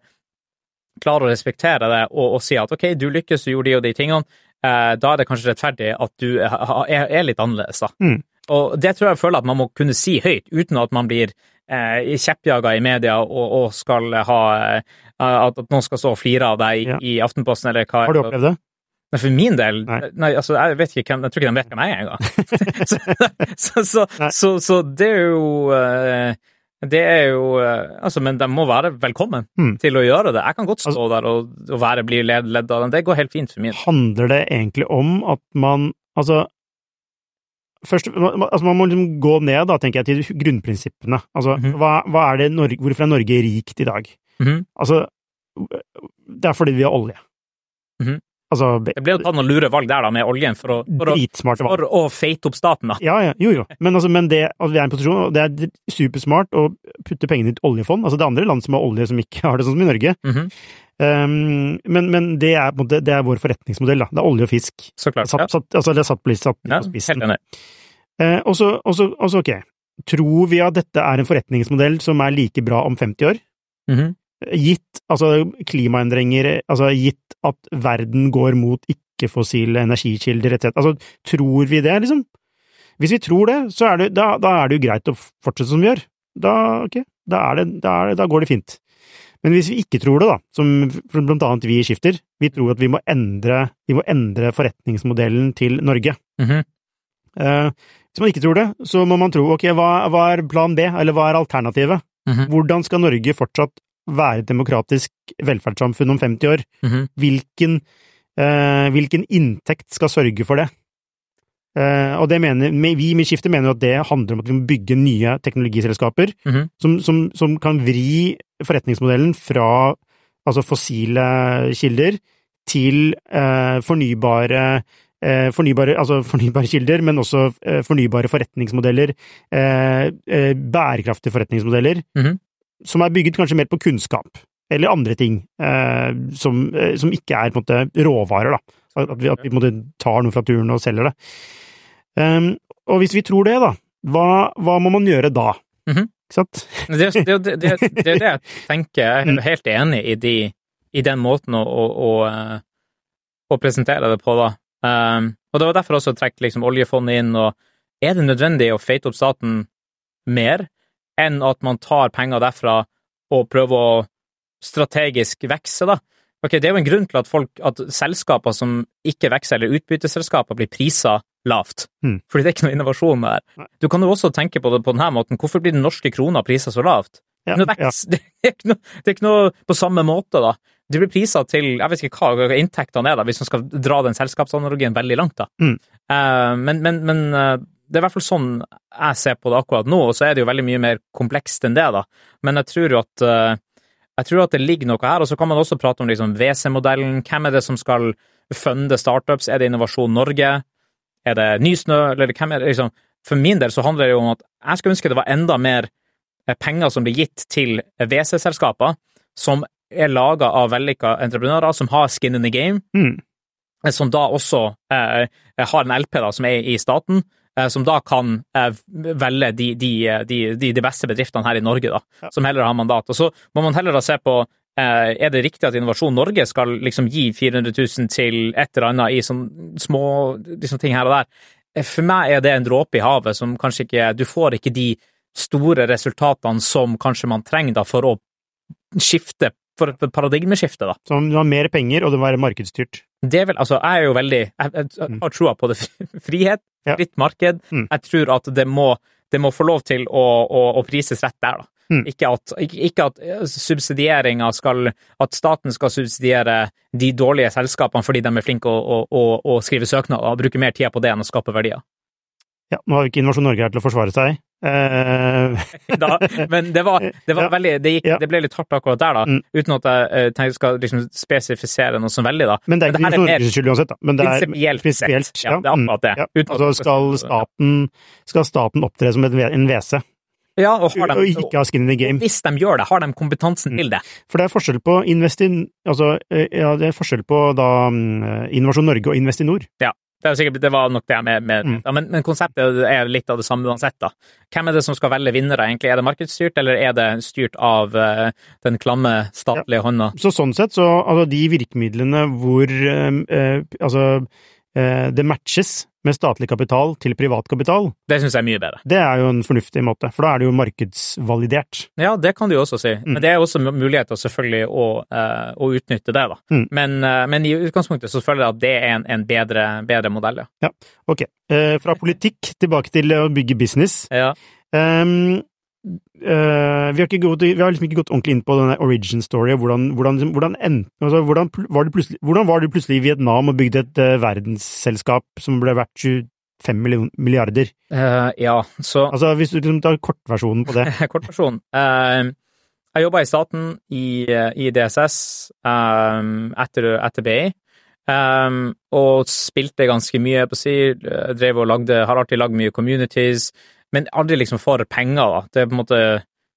klare å respektere det og, og si at ok, du lykkes, du gjorde de og de tingene, eh, da er det kanskje rettferdig at du er, er litt annerledes, da. Mm. Og det tror jeg føler at man må kunne si høyt, uten at man blir eh, kjeppjaga i media og, og skal ha eh, At at noen skal stå og flire av deg i, Ja. i Aftenposten eller hva. Har du opplevd det? Nei, for min del Nei. Nei, altså, jeg vet ikke hvem Jeg tror ikke de vet hvem jeg er engang. så, så, så, så, det er jo eh, Det er jo eh, Altså, men de må være velkommen Mm. til å gjøre det. Jeg kan godt stå Altså- der og, og være, bli ledd, ledd av dem. Det går helt fint for min. Handler det egentlig om at man Altså Først, altså man må liksom gå ned, da, tenker jeg, til grunnprinsippene. Altså, Mhm. hva, hva er det Norge, hvorfor er Norge rikt i dag? Mhm. Altså, det er fordi vi har olje. Mhm. Altså, Det ble jo tatt noen lure valg der da, med oljen for å, for å, for å feite opp staten, da. Ja, ja, jo, jo. Men, altså, men det, at vi er i en posisjon, og det er supersmart å putte pengene i et oljefond. Altså, det er andre land som har olje som ikke har det sånn som i Norge. Mhm. Um, men, men det er, måte, det er vår forretningsmodell, da. Det er olje og fisk. Så klart. Satt, satt, altså, det er satt på, satt Ja, på spissen. helt enig. Uh, og så, ok, tror vi at dette er en forretningsmodell som er like bra om 50 år? Mhm. Gitt altså klimaendringer, altså gitt at verden går mot ikke-fossile energikilder etc. Altså, tror vi det, liksom? Hvis vi tror det, så er det, da, da er det jo greit å fortsette som vi gjør. Da, okay, da, det, da, det, da går det fint. Men hvis vi ikke tror det, da, som blant annet vi Skifter, vi tror at vi må endre, vi må endre forretningsmodellen til Norge. Mhm. Eh, hvis man ikke tror det, så må man tro ok, hva, hva er plan B, eller hva er alternativet? Mhm. Hvordan skal Norge fortsatt være et demokratisk velferdssamfunn om 50 år? Mhm. Hvilken, eh, hvilken inntekt skal sørge for det? Eh, og det mener, vi i Skiftet mener jo at det handler om at vi må bygge nye teknologiselskaper Mhm. som, som, som kan vri forretningsmodellen fra altså fossile kilder til eh, fornybare eh, Fornybare, altså fornybare kilder, men også eh, fornybare forretningsmodeller, eh, bærekraftige forretningsmodeller, Mhm. Som er bygget kanskje mer på kunnskap, eller andre ting, eh, som, eh, som ikke er på en måte råvarer, da. At vi, at vi på en måte tar noe fra turen og selger det. Um, og hvis vi tror det, da, hva, hva må man gjøre da? Mhm. Ikke sant? Det, er det, det, det, det jeg tenker. Jeg er helt enig i, de, i den måten å, å, å, eh, å presentere det på, da. Um, og det var derfor også å trekk liksom oljefondet inn, og er det nødvendig å feite opp staten mer enn at man tar penger derfra og prøver å strategisk vekse, da? Ok, Det er jo en grunn til at, folk, at selskaper som ikke vokser, eller utbytteselskaper, blir prisa lavt. Mm. Fordi det er ikke noe innovasjon der. Nei. Du kan jo også tenke på det på denne måten. Hvorfor blir den norske krona prisa så lavt? Ja, Noe ja. Det, er ikke noe, det er ikke noe på samme måte, da. Det blir prisa til jeg vet ikke hva, inntektene er, da, hvis man skal dra den selskapsanalogien veldig langt. da. Mm. Uh, men men, men eh, det er i hvert fall sånn jeg ser på det akkurat nå, og så er det jo veldig mye mer komplekst enn det. da. Men jeg tror jo at eh, jeg tror at det ligger noe her, og så kan man også prate om liksom WC-modellen. Hvem er det som skal funde startups? Er det Innovasjon Norge? Er det Nysnø, eller hvem er det liksom? For min del så handler det jo om at jeg skulle ønske det var enda mer eh, penger som blir gitt til WC-selskaper, som er laga av vellykka entreprenører som har skin in the game, Mm. som da også eh, har en LP da, som er i staten, som da kan eh, velge de, de, de, de, de beste bedriftene her i Norge, da, Ja. som heller har mandat. Og så må man heller da se på eh, er det riktig at Innovasjon Norge skal liksom gi 400 000 til et eller annet i sånne små liksom ting her og der? Eh, For meg er det en dråpe i havet som kanskje ikke Du får ikke de store resultatene som kanskje man trenger da for å skifte, for et paradigmeskifte, da. Så du har mer penger, og det må være markedsstyrt. Det vel, altså, jeg er jo veldig Jeg, jeg har troa på det. Frihet, fritt marked. Mm. Jeg tror at det må, det må få lov til å, å, å prises rett der, da. Mm. Ikke at, ikke, ikke at eh, subsidieringa skal At staten skal subsidiere de dårlige selskapene fordi de er flinke å, å, å, å skrive søknader og bruke mer tid på det enn å skape verdier. Ja, nå har jo ikke Innovasjon Norge her til å forsvare seg. Eh, Da, men det var, det var Ja. veldig det, gikk, Ja. det ble litt hardt akkurat der, da. Mm. Uten at jeg tenker skal liksom spesifisere noe så veldig, da. men det er ikke Innovasjon Norges skyld uansett, da. Men det er Prinsipielt sett. Ja, det er akkurat det. Mm, ja. Altså skal staten, skal staten opptre som en WC, Ja, og har de, og ikke ha skin in the game. Hvis de gjør det, har de kompetansen Mm. til det? For det er forskjell på Investin... Altså, eh, ja, det er forskjell på da mm, Innovasjon Norge og Investinor. Det, er sikkert, det var nok det med, med Mm. ja, men, men konseptet er litt av det samme uansett. da. Hvem er det som skal velge vinnere? egentlig? Er det markedsstyrt, eller er det styrt av uh, den klamme statlige hånda? Så sånn sett, så altså de virkemidlene hvor uh, uh, altså det matches med statlig kapital til privat kapital, Det syns jeg er mye bedre. det er jo en fornuftig måte, for da er det jo markedsvalidert. Ja, det kan du jo også si. Mm. Men det er også muligheter selvfølgelig å, eh, å utnytte det, da. Mm. Men, eh, men i utgangspunktet så føler jeg at det er en, en bedre, bedre modell, ja. Ok, eh, fra politikk tilbake til å bygge business. ja. Ehm, eh, vi, har gått, vi har liksom ikke gått ordentlig inn på denne origin story, og hvordan, hvordan, hvordan, altså, hvordan, var du plutselig, i Vietnam og bygde et uh, verdensselskap som ble verdt 25 million- milliarder? Uh, ja, så Altså, hvis du liksom tar kortversjonen på det. kortversjonen. Uh, jeg jobba i staten i, i DSS um, etter, etter BI, Um, og spilte ganske mye på si, drev og lagde, har alltid lagd mye communities, men aldri liksom for penger, da. Det, måte,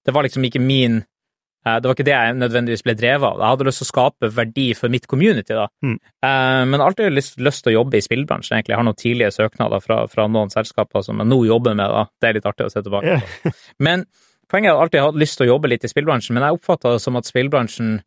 det var liksom ikke min eh, det var ikke det jeg nødvendigvis ble drevet av. Jeg hadde lyst til å skape verdi for mitt community, da. Mm. Eh, men alltid lyst, lyst til å jobbe i spillbransjen, egentlig. Jeg har noen tidlige søknader fra, fra noen selskaper som jeg nå jobber med, da. Det er litt artig å se tilbake på. Men poenget er at jeg alltid har hatt lyst til å jobbe litt i spillbransjen, men jeg oppfatta det som at spillbransjen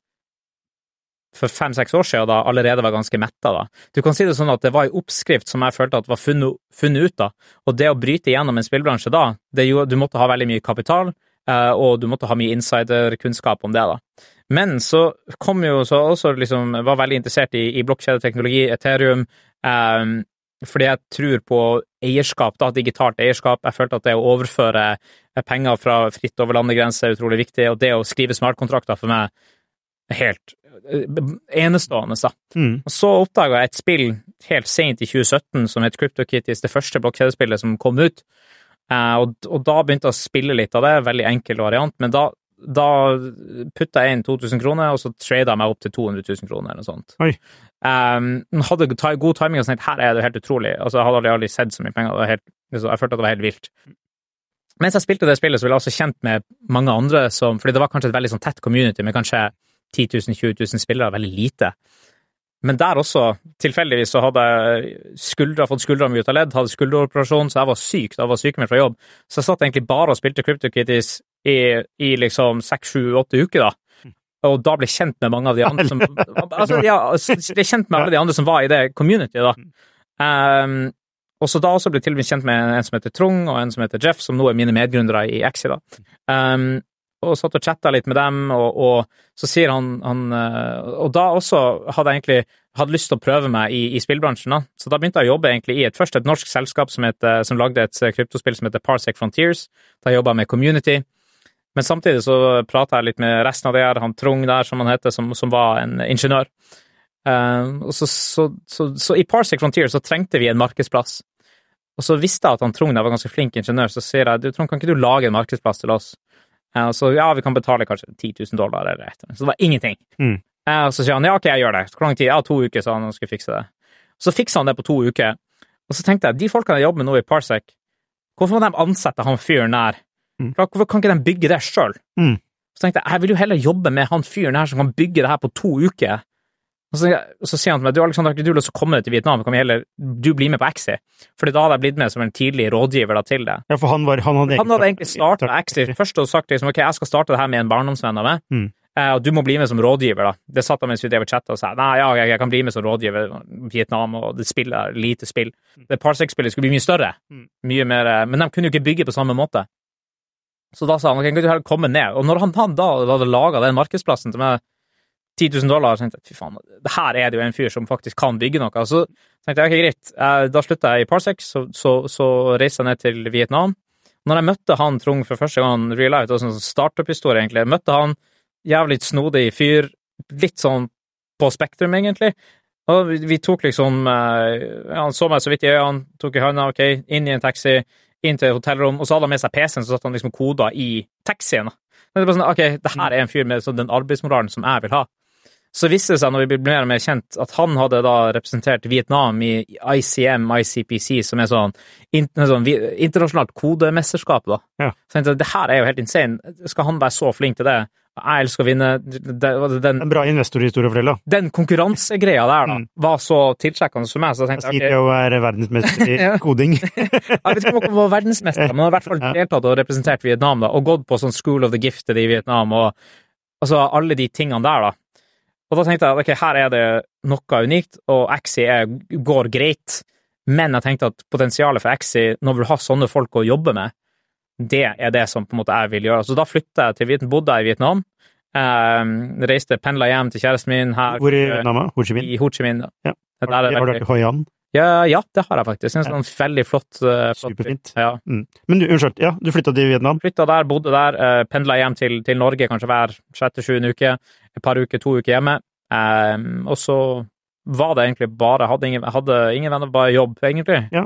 for fem-seks år siden da allerede var ganske metta. da. Du kan si det sånn at det var en oppskrift som jeg følte at var funnet, funnet ut av, og det å bryte igjennom en spillbransje da, det gjorde, du måtte ha veldig mye kapital, eh, og du måtte ha mye insiderkunnskap om det. da. Men så kom jo så også liksom Var veldig interessert i, i blokkjedeteknologi, Ethereum, eh, fordi jeg tror på eierskap, da, digitalt eierskap. Jeg følte at det å overføre penger fra fritt over landegrenser er utrolig viktig, og det å skrive smartkontrakter for meg helt eh, enestående. Da. Mm. Og så oppdaga jeg et spill helt sent i 2017 som het CryptoKitties, det første blokkjedespillet som kom ut. Eh, og, og, da begynte jeg å spille litt av det, veldig enkel variant, men da, da putta jeg inn 2000 kroner, og så trada jeg meg opp til 200 000 kroner eller noe sånt. Oi. Um, hadde god timing og sånn her er det helt utrolig. Altså, jeg hadde aldri, sett så mye penger. Helt, liksom, jeg følte at det var helt vilt. Mens jeg spilte det spillet, så ble jeg også kjent med mange andre som Fordi det var kanskje et veldig sånn tett community med kanskje 10 000-20 000 spillere, veldig lite. Men der også, tilfeldigvis, så hadde jeg skuldra, fått skuldra mi ut av ledd, hadde skulderoperasjon, så jeg var syk da jeg var sykemeldt fra jobb. Så jeg satt egentlig bare og spilte CryptoKitties i, i liksom seks, sju, åtte uker, da og da ble kjent med mange av de andre som altså, ja, ble kjent med alle de andre som var i det communityet, da. Um, og så da også ble til og med kjent med en som heter Trung, og en som heter Jeff, som nå er mine medgründere i Exi, da. Um, og satt og chatta litt med dem, og, og, så sier han, han Og da også hadde jeg egentlig hadde lyst til å prøve meg i, i spillbransjen, da. Så da begynte jeg å jobbe egentlig i et, først et norsk selskap som, het, som lagde et kryptospill som heter Parsec Frontiers. Da jobba jeg med community. Men samtidig så prata jeg litt med resten av det her, han Trung der, som han heter, som, som var en ingeniør. Uh, så, så, så, så, i Parsec Frontiers så trengte vi en markedsplass. Og så visste jeg at han Trung der var ganske flink ingeniør, så sier jeg du Trond, kan ikke du lage en markedsplass til oss? Uh, så ja, vi kan betale kanskje 10 000 dollar eller et Så det var ingenting. Mm. Og så sier han ja, ok, jeg gjør det. Hvor lang tid? Ja, to uker, sa han og skulle fikse det. Så fiksa han det på to uker. Og så tenkte jeg, de folkene jeg jobber med nå i Parsec, hvorfor må de ansette han fyren der? Mm. Hvorfor kan ikke de bygge det sjøl? Mm. Så tenkte jeg jeg vil jo heller jobbe med han fyren her som kan bygge det her på to uker. Og så, så sier han til meg du Alexander, har ikke du lyst til å komme til Vietnam, kan vi heller du bli med på Axi? Fordi da hadde jeg blitt med som en tidlig rådgiver da, til det. Ja, for han, var, han hadde, han hadde egentlig starta Axi først og sagt liksom, ok, jeg skal starte det her med en barndomsvenn av meg, mm. eh, og du må bli med som rådgiver. da. Det satt han mens vi drev og chatta og sa nei, ja, jeg, jeg, kan bli med som rådgiver i Vietnam, og det spillet lite spill. Det Parsec-spillet skulle bli mye større, Mm. mye mer, eh, men de kunne jo ikke bygge på samme måte. Så da sa han ok, kan du heller komme ned? Og når han, han da hadde laga den markedsplassen til meg 10 000 dollar, så tenkte jeg fy faen, her er det jo en fyr som faktisk kan bygge noe. Så tenkte jeg ok, greit, eh, da slutta jeg i Parsec, så, så, så reiste jeg ned til Vietnam. Når jeg møtte han Trung for første gang, real det var sånn startup-historie, egentlig, jeg møtte han, jævlig snodig fyr, litt sånn på Spektrum, egentlig. Og vi, tok liksom eh, Han så meg så vidt i øynene, tok i hånda, ok, inn i en taxi, inn til hotellrom, og så hadde han med seg PC-en, så satt han liksom koda i taxien. Men det var sånn, ok, det her er en fyr med sånn, den arbeidsmoralen som jeg vil ha. Så viste det seg, når vi ble mer og mer kjent, at han hadde da representert Vietnam i ICM, ICPC, som er sånn, sånn internasjonalt kodemesterskap, da. Ja. Så jeg tenkte, det her er jo helt insane. Skal han være så flink til det? Jeg elsker å vinne. Den, en bra investorhistorie å fortelle. Den konkurransegreia der, da, Mm. var så tiltrekkende for meg, så jeg tenkte jo å være verdensmester i koding. jeg vet ikke om han var verdensmester, men han har i hvert fall deltatt og representert Vietnam, da, og gått på sånn School of the Gifted i Vietnam, og altså alle de tingene der, da. Og da tenkte jeg at ok, her er det noe unikt, og Axi går greit, men jeg tenkte at potensialet for Axi, når du har sånne folk å jobbe med, det er det som på en måte jeg vil gjøre. Så da flytta jeg til Vietnam, bodde jeg i Vietnam, eh, reiste, pendla hjem til kjæresten min her Hvor i Vietnam? Ho Chi Minh? i Ho Chi Minh. Ja. Har har du vært i Hoi An? Ja, ja, det har jeg faktisk. En sånn veldig flott, uh, flott Superfint. Ja. Mm. Men du, unnskyld, ja, du flytta til Vietnam? Flytta der, bodde der, uh, pendla hjem til, til Norge kanskje hver sjette-sjuende uke. Et par uker, to uker hjemme. Um, og så var det egentlig bare Hadde ingen, hadde ingen venner, bare jobb, egentlig. Ja.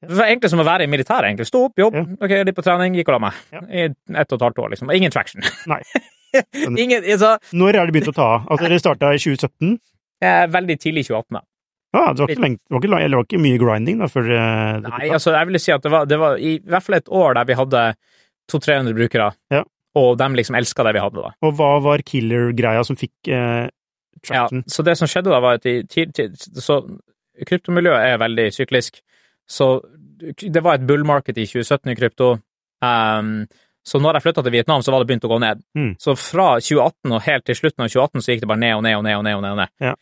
Det var egentlig som å være i militæret, egentlig. Stå opp, jobb, Ja. ok, litt på trening, gikk og la meg. Ja. I ett og et halvt år, liksom. Ingen traction. Nei. ingen, altså, Når er det begynt å ta av? Altså, dere starta i 2017? eh, veldig tidlig i 2018, da. Ja, det var ikke, lengt, det var ikke, eller det var ikke mye grinding da, før eh, det Nei, altså, jeg vil si at det var, det var i, hvert fall et år der vi hadde 200-300 brukere, Ja. og de liksom elska det vi hadde, da. Og hva var killer-greia som fikk eh, Ja, så det som skjedde da, var at i, så kryptomiljøet er veldig syklisk. Så det var et bull market i 2017 i krypto. Um, så når jeg flytta til Vietnam, så var det begynt å gå ned. Mm. Så fra 2018 og helt til slutten av 2018 så gikk det bare ned og ned og ned og ned. Og ned, og ned. Ja.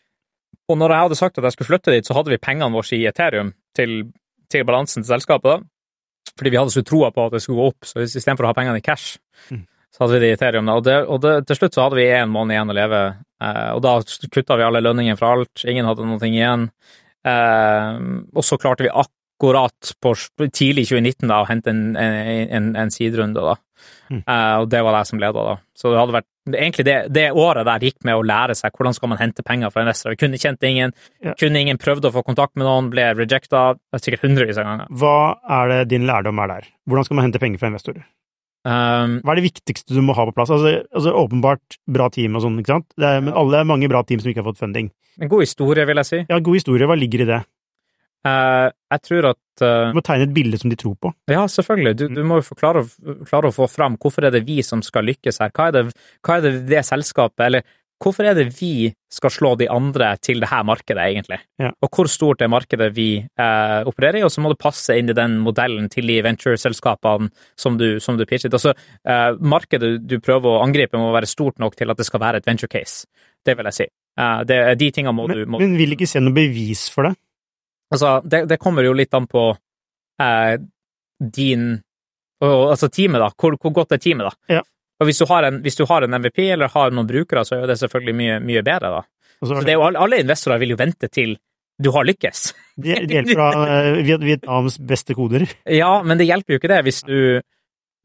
Og når jeg hadde sagt at jeg skulle flytte dit, så hadde vi pengene våre i Ethereum til, til balansen til selskapet. da. Fordi vi hadde så troa på at det skulle gå opp, så istedenfor å ha pengene i cash. Mm. Så hadde vi det i Ethereum, da. Og, det, og det, til slutt så hadde vi én måned igjen å leve. Eh, og da kutta vi alle lønningene fra alt. Ingen hadde noe igjen. Eh, og så klarte vi akkurat på tidlig 2019 da, å hente en, en, en siderunde, da. Mm. Uh, og det var det som leda, da. Så det hadde vært egentlig det, det, året der gikk med å lære seg hvordan skal man hente penger fra investorer. Kunne kjente ingen, ja. kunne ingen prøvde å få kontakt med noen, ble rejecta sikkert hundrevis av ganger. Hva er det din lærdom er der? Hvordan skal man hente penger fra investorer? Um, Hva er det viktigste du må ha på plass? Altså, altså Åpenbart bra team og sånn, ikke sant? Er, men alle er mange bra team som ikke har fått funding. En god historie, vil jeg si. Ja, god historie. Hva ligger i det? Uh, jeg tror at uh, Du må tegne et bilde som de tror på. Ja, selvfølgelig. Du, du må jo klare, å få fram hvorfor er det vi som skal lykkes her. Hva er det, hva er det det selskapet, eller hvorfor er det vi skal slå de andre til det her markedet, egentlig? Ja. Og hvor stort er markedet vi uh, opererer i, og så må du passe inn i den modellen til de venture-selskapene som, som, du pitchet. Altså, markedet du prøver å angripe, må være stort nok til at det skal være et venture case. Det vil jeg si. det, de tingene må men, du må... Men vil ikke se noe bevis for det? Altså, det, det, kommer jo litt an på eh, din og, Altså teamet, da. Hvor, hvor, godt er teamet, da? Ja. Og hvis du, en, hvis du, har en, MVP eller har noen brukere, så er det selvfølgelig mye, mye bedre, da. Så det er jo, alle investorer vil jo vente til du har lykkes. Det hjelper fra uh, Vietnams beste koder. Ja, men det hjelper jo ikke det hvis du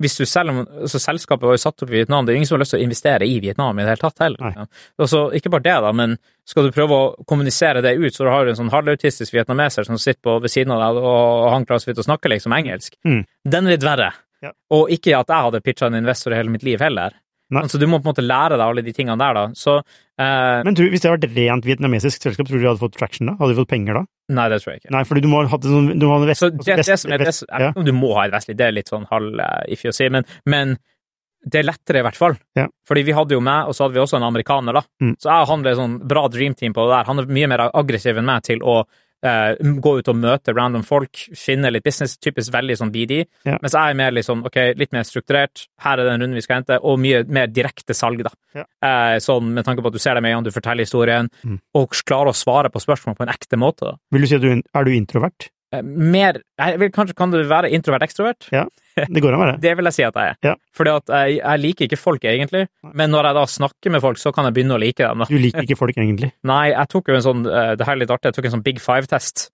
hvis du selv altså Selskapet var jo satt opp i Vietnam, det er ingen som har lyst til å investere i Vietnam i det hele tatt heller. Ja. Altså, ikke bare det, da, men skal du prøve å kommunisere det ut, så du har du en sånn halvautistisk vietnameser som sitter på ved siden av deg, og han klarer så vidt å snakke liksom engelsk. Mm. Den er litt verre. Ja. Og ikke at jeg hadde pitcha en investor i hele mitt liv heller. Så du må på en måte lære deg alle de tingene der, da. Så, eh, Men tror, hvis det hadde vært rent vietnamesisk selskap, tror du de hadde fått traction da? Hadde de fått penger da? Nei, det tror jeg ikke. Nei, fordi du må ha sånn du må ha vest, det, det, som er, vest, ja. Du må ha et vestlig, det er litt sånn halv-iffy å si, men, men, det er lettere, i hvert fall. Ja. Fordi vi hadde jo meg, og så hadde vi også en amerikaner, da. Mm. Så jeg og han ble sånn bra dreamteam på det der. Han er mye mer aggressiv enn meg til å Uh, gå ut og møte random folk, finne litt business, typisk veldig sånn BD. Ja. Mens jeg er mer liksom, ok, litt mer strukturert, her er den runden vi skal hente, og mye mer direkte salg, da. Ja. Eh, sånn med tanke på at du ser det med en du forteller historien, mm. og klarer å svare på spørsmål på en ekte måte. Da. Vil du si at du er du introvert? Uh, mer vil, Kanskje kan du være introvert-ekstrovert? Ja. Det går an å være. det vil jeg si at jeg er. Ja. Fordi at jeg, jeg, liker ikke folk, egentlig. Men når jeg da snakker med folk, så kan jeg begynne å like dem. Da. Du liker ikke folk, egentlig? Nei, jeg tok jo en sånn uh, Det her er litt artig, jeg tok en sånn Big Five-test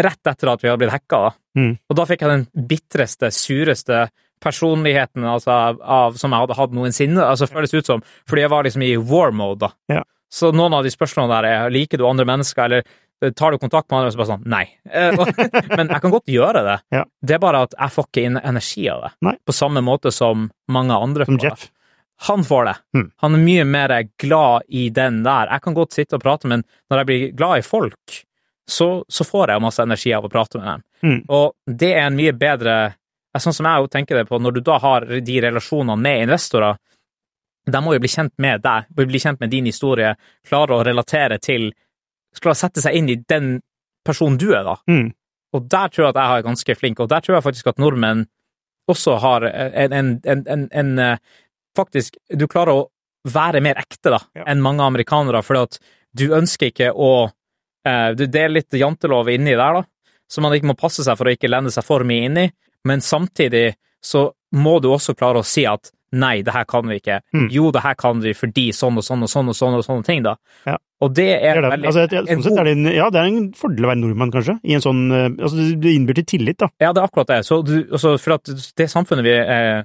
rett etter at vi hadde blitt hacka. Da. Mm. Og da fikk jeg den bitreste, sureste personligheten altså, av, som jeg hadde hatt noensinne. Altså, føles ut som, fordi jeg var liksom i war mode. da. Ja. Så noen av de spørsmålene der er liker du andre mennesker, eller tar du kontakt med andre, så bare sånn nei. Men jeg kan godt gjøre det. Ja. Det er bare at jeg får ikke inn energi av det. Nei. På samme måte som mange andre som Jeff. det. Han får det. Mm. Han er mye mer glad i den der. Jeg kan godt sitte og prate, men når jeg blir glad i folk, så, så får jeg masse energi av å prate med dem. Mm. Og det er en mye bedre Sånn som jeg tenker det på, når du da har de relasjonene med investorer, de må jo bli kjent med deg, bli kjent med din historie, klare å relatere til Klare å sette seg inn i den personen du er, da. Mm. Og der tror jeg at jeg er ganske flink, og der tror jeg faktisk at nordmenn også har en, en, en, en, en Faktisk, du klarer å være mer ekte da, Ja. enn mange amerikanere, fordi at du ønsker ikke å eh, Det er litt jantelov inni der, da, så man ikke må passe seg for å ikke lende seg for mye inni, men samtidig så må du også klare å si at nei, det her kan vi ikke. Mm. Jo, det her kan vi fordi sånn og sånn og sånn og sånn og sånne ting, da. Ja. Og det er, Det er veldig Altså, sånn sett er det en, ja, det er en fordel å være nordmann, kanskje. I en sånn, eh, altså, det- innbyr til tillit, da. Ja, det er akkurat det. Så du, altså, for at det samfunnet vi, eh,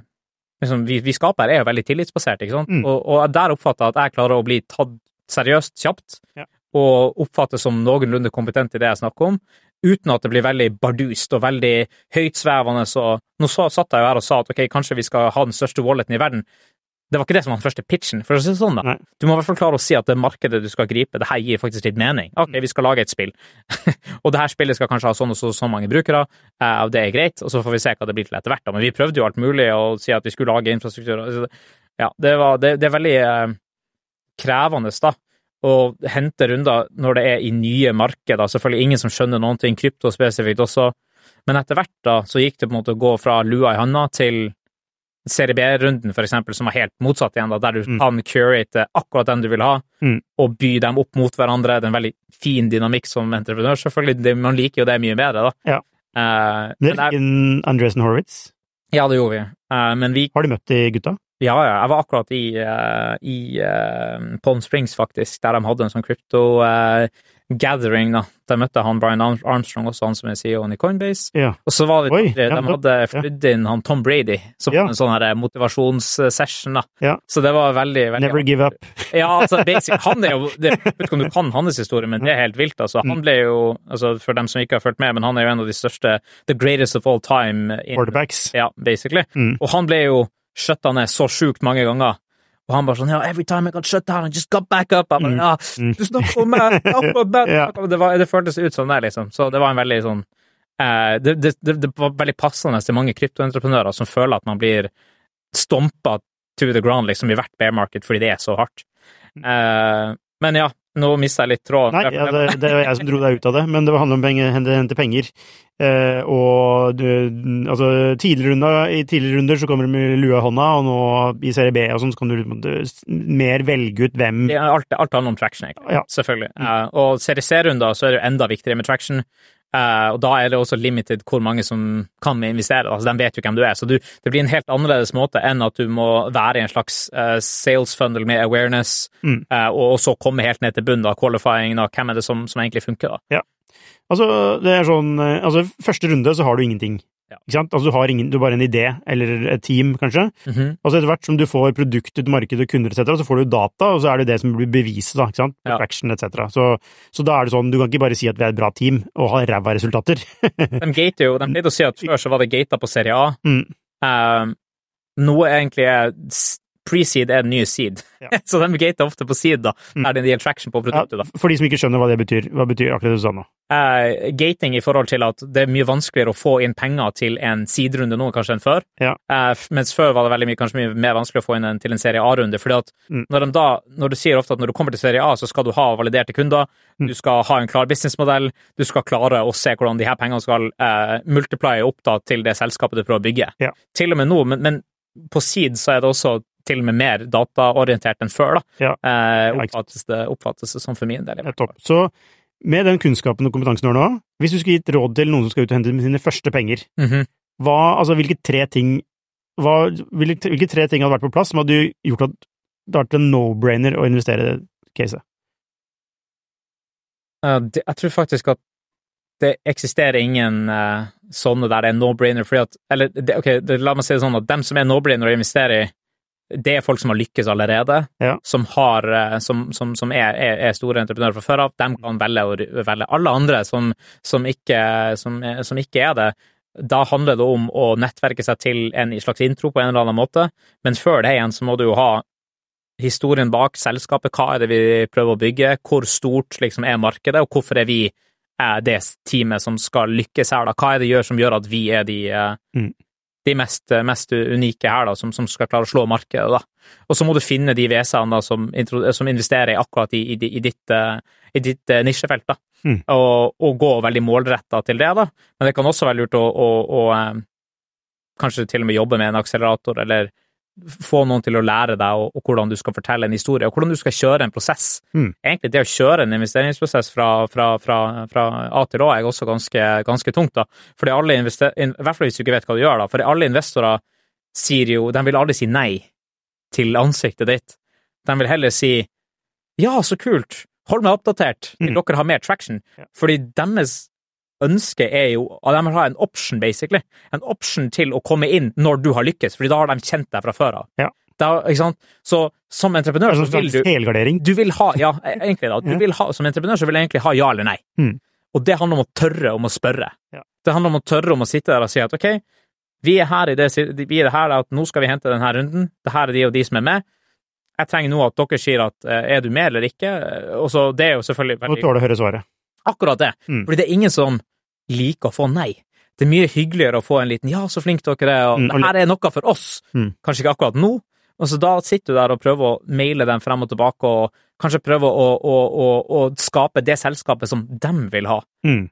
liksom, vi, vi skaper er jo veldig tillitsbasert, ikke sant? Mm. Og, og der oppfatter jeg at jeg klarer å bli tatt seriøst kjapt, Ja. og oppfattes som noenlunde kompetent i det jeg snakker om, uten at det blir veldig bardust og veldig høytsvevende. Så nå så, satt jeg jo her og sa at ok, kanskje vi skal ha den største walleten i verden. Det var ikke det som var den første pitchen, for å si det sånn, da. Nei. Du må i hvert fall klare å si at det markedet du skal gripe, det her gir faktisk litt mening. Ok, vi skal lage et spill, og det her spillet skal kanskje ha sånn og så, så mange brukere, eh, og det er greit, og så får vi se hva det blir til etter hvert. da. Men vi prøvde jo alt mulig å si at vi skulle lage infrastruktur. Ja, det, var, det, det er veldig eh, krevende, da. Å hente runder når det er i nye markeder. Selvfølgelig ingen som skjønner noen ting, krypto spesifikt også. Men etter hvert da, så gikk det på en måte å gå fra lua i handa til serie B-runden, for eksempel, som var helt motsatt igjen, da, der du Mm. kan curate akkurat den du vil ha, Mm. og by dem opp mot hverandre. Det er en veldig fin dynamikk som entreprenør, selvfølgelig. Det, man liker jo det mye bedre, da. Ja. Uh, jeg, Andresen Horowitz. ja, det gjorde vi. Uh, men vi Har du møtt de gutta? Ja, ja. Jeg var akkurat i, uh, i Palm Springs, faktisk, der de hadde en sånn krypto... uh, gathering. da. Der møtte han Brian Armstrong, også han som er CEO-en i Coinbase. Ja. Og så var det Oi, de, hadde flydd inn han Tom Brady som Ja. en sånn her motivasjonssession. da. Ja. Så det var veldig, veldig Never give up. Ja, altså, basic, han er jo det, Jeg vet ikke om du kan hans historie, men det er helt vilt. altså. Mm. Han ble jo, altså For dem som ikke har fulgt med, men han er jo en av de største The greatest of all time. in- Quarterbacks. Ja, basically. Mm. Og han ble jo skjøtta ned så sjukt mange ganger. Og han bare sånn ja, every time I got shut down, I just got back up. Mm. ja, Mm. du snakker om meg! det, var, det føltes ut som det, liksom. Så det var en veldig sånn eh, det, det, det, det var veldig passende til mange kryptoentreprenører som føler at man blir stompa to the ground liksom, i hvert bear market fordi det er så hardt. Eh, men ja, nå mista jeg litt tråden. Nei, ja, det, det var jeg som dro deg ut av det, men det handler om å hente, penger. Eh, og altså, tidligere runder, i tidligere runder så kommer du med lua i hånda, og nå i serie B og sånn så kan du mer velge ut hvem ja, alt, alt handler om traction, egentlig. Ja. Selvfølgelig. Eh, og serie C-runder så er det jo enda viktigere med traction. Eh, og da er det også limited hvor mange som kan investere. Altså, de vet jo hvem du er. Så du, det blir en helt annerledes måte enn at du må være i en slags eh, sales funnel med awareness, Mm. eh, og, så komme helt ned til bunnen av qualifying. Da. Hvem er det som, som egentlig funker, da? Altså, det er sånn Altså, første runde så har du ingenting. Ikke sant? Altså, du har, ingen, du har bare en idé, eller et team, kanskje. Mhm. Og så etter hvert som du får produktet, markedet, kunder etc., så får du data, og så er det det som blir beviset, da, ikke sant? Ja. Traction etc. Så, så da er det sånn, du kan ikke bare si at vi er et bra team, og ha ræva resultater. De gater jo, de pleide å si at før så var det gata på serie A. Mm. Eh, noe egentlig er Pre-seed er den nye seed. Ja. så de gater ofte på seed, da, er der det gjelder traction på produktet. da. for de som ikke skjønner hva det betyr, hva betyr akkurat det du sa nå? eh, gating i forhold til at det er mye vanskeligere å få inn penger til en siderunde nå kanskje enn før. Ja. Eh, mens før var det veldig mye, kanskje mye mer vanskelig å få inn en, til en serie A-runde. fordi at Mm. når, de da, når du sier ofte at når du kommer til serie A, så skal du ha validerte kunder, Mm. du skal ha en klar businessmodell, du skal klare å se hvordan de her pengene skal eh, multiplye opp da, til det selskapet du prøver å bygge. Ja. Til og med nå, men, men på seed så er det også til og med mer dataorientert enn før. da. Ja. Eh, oppfattes, det, oppfattes det som for min del. Så med den kunnskapen og kompetansen du har nå, hvis du skulle gitt råd til noen som skal ut og hente sine første penger, Mhm. hva, altså hvilke tre ting hva, hvilke, hvilke tre ting hadde vært på plass som hadde gjort at det hadde vært en no-brainer å investere i det caset? Eh, det, jeg tror faktisk at det eksisterer ingen eh, sånne der det er no-brainer, fordi at Eller det, ok, det, la meg si det sånn at dem som er no-brainer å investere i, det er folk som har lykkes allerede, Ja. som, har, eh, som, som, som er, er, store entreprenører fra før av. De kan velge velge. Alle andre som, som, ikke, som, er- som ikke er det, da handler det om å nettverke seg til en slags intro på en eller annen måte, men før det igjen så må du jo ha historien bak selskapet, hva er det vi prøver å bygge, hvor stort liksom er markedet, og hvorfor er vi eh, det teamet som skal lykkes her, da? Hva er det gjør som gjør at vi er de, eh, Mm. De mest, mest unike her, da, som, som skal klare å slå markedet, da? Og så må du finne de VC-ene da, som, som investerer i akkurat i, i, i ditt, eh, i ditt eh, nisjefelt, da. Mm. Og, og gå veldig målretta til det, da. Men det kan også være lurt å, å, å eh, kanskje til og med jobbe med en akselerator, eller få noen til å lære deg og, og hvordan du skal fortelle en historie, og hvordan du skal kjøre en prosess. Mm. Egentlig det å kjøre en investeringsprosess fra, fra, fra, fra A til Å er også ganske, ganske tungt, da. Fordi alle invester... I hvert fall hvis du ikke vet hva du gjør, da. For alle investorer sier jo De vil aldri si nei til ansiktet ditt. De vil heller si ja, så kult, hold meg oppdatert Mm. dere har mer traction. Fordi deres ønske er jo at de vil ha en option, basically. En option til å komme inn når du har lykkes, fordi da har de kjent deg fra før av. Ja. Da? Så som entreprenør Altså så vil du helgardering? du vil ha, ja, egentlig da. Du vil ha, som entreprenør så vil jeg egentlig ha ja eller nei. Mm. Og det handler om å tørre om å spørre. Ja. Det handler om å tørre om å sitte der og si at ok, vi er her i det, vi er her at nå skal vi hente denne runden, det her er de og de som er med. Jeg trenger nå at dere sier at eh, er du med eller ikke, og så det er jo selvfølgelig veldig... Nå tåler du å høre svaret. Akkurat det. Mm. Fordi det er ingen som liker å få nei. Det er mye hyggeligere å få en liten 'ja, så flink dere er', og Mm, og 'det her er noe for oss'. Mm. Kanskje ikke akkurat nå. Og så da sitter du der og prøver å maile dem frem og tilbake, og kanskje prøver å, å, å, å skape det selskapet som dem vil ha. Mm.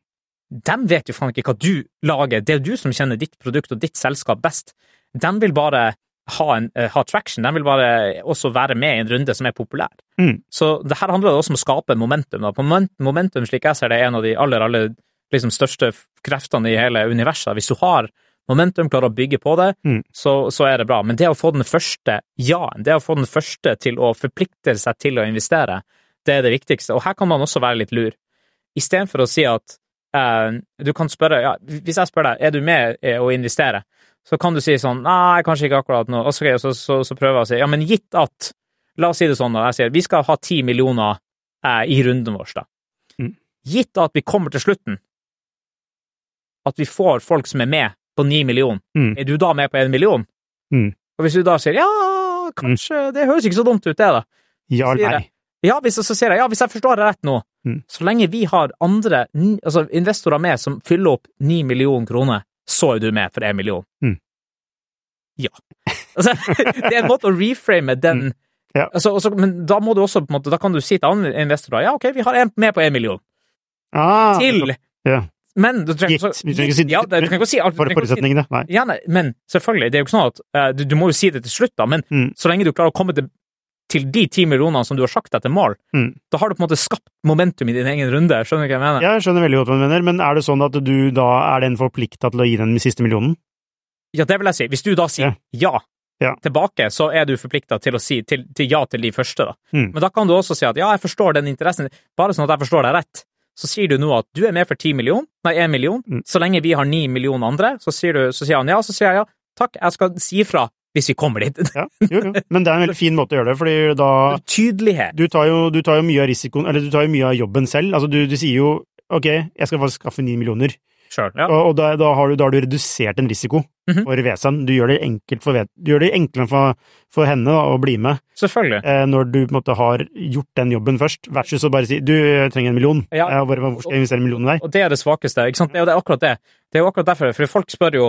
De vet jo faen ikke hva du lager, det er jo du som kjenner ditt produkt og ditt selskap best. De vil bare ha, en, eh, ha traction, de vil bare også være med i en runde som er populær. Mm. Så det her handler også om å skape momentum. Da. Momentum, slik jeg ser det, er en av de aller, aller liksom, største kreftene i hele universet. Hvis du har momentum, klarer å bygge på det, Mm. så, så er det bra. Men det å få den første ja-en, det å få den første til å forplikte seg til å investere, det er det viktigste. Og her kan man også være litt lur. Istedenfor å si at eh, du kan spørre ja, Hvis jeg spør deg er du med å investere, så kan du si sånn Nei, kanskje ikke akkurat nå. Og så, så, så, så prøver jeg å si ja, men gitt at La oss si det sånn, da. Jeg sier vi skal ha ti millioner eh, i runden vår, da. Mm. Gitt at vi kommer til slutten, at vi får folk som er med på ni millioner, Mm. er du da med på én million? Mm. Og hvis du da sier ja, kanskje Det høres ikke så dumt ut, det, da. Ja eller nei? Ja, hvis, så sier jeg ja, hvis jeg forstår det rett nå, Mm. så lenge vi har andre altså investorer med som fyller opp ni millioner kroner, så er du med for én million. Mm. Ja. Altså, det er en måte å reframe den Mm. Ja. altså, også, Men da må du også på en måte, da kan du si til andre investorer ja, ok, vi har en med på én million. Ah, Til Ja. Men du trenger, så, Du trenger ikke si- ja, du trenger ikke si alt. si- forutsetningene. Nei. ja, nei, men selvfølgelig, det er jo ikke sånn at uh, du, du må jo si det til slutt, da, men Mm. så lenge du klarer å komme til, til de ti millionene som du har sagt etter mål, Mm. da har du på en måte skapt momentum i din egen runde. Skjønner du hva jeg mener? Jeg skjønner veldig godt hva du mener, men er det sånn at du da er den forplikta til å gi den siste millionen? Ja, det vil jeg si. Hvis du da sier ja, Ja. tilbake, så er du forplikta til å si til, til ja til de første, da. Mm. Men da kan du også si at ja, jeg forstår den interessen, bare sånn at jeg forstår deg rett. Så sier du nå at du er med for ti million, nei, én million. Mm. Så lenge vi har ni millioner andre, så sier, du, så sier han ja, så sier jeg ja. Takk, jeg skal si ifra hvis vi kommer dit. Ja, jo, jo. Men det er en veldig fin måte å gjøre det, fordi da Tydelighet. Du tar jo, du tar jo mye av risikoen, eller du tar jo mye av jobben selv. Altså, du, du sier jo ok, jeg skal faktisk skaffe ni millioner, Sure, ja. og, og da, da, har du, da har du redusert en risiko Mhm. for Vesan. Du gjør det enkelt for, det enklere for, for henne da, å bli med Selvfølgelig. eh, når du på en måte har gjort den jobben først, versus å bare si du trenger en million. Ja. Eh, bare, hvorfor skal jeg investere en million i deg? Og det er det svakeste. ikke sant? Det er det, akkurat det. Det er jo akkurat derfor, for folk spør jo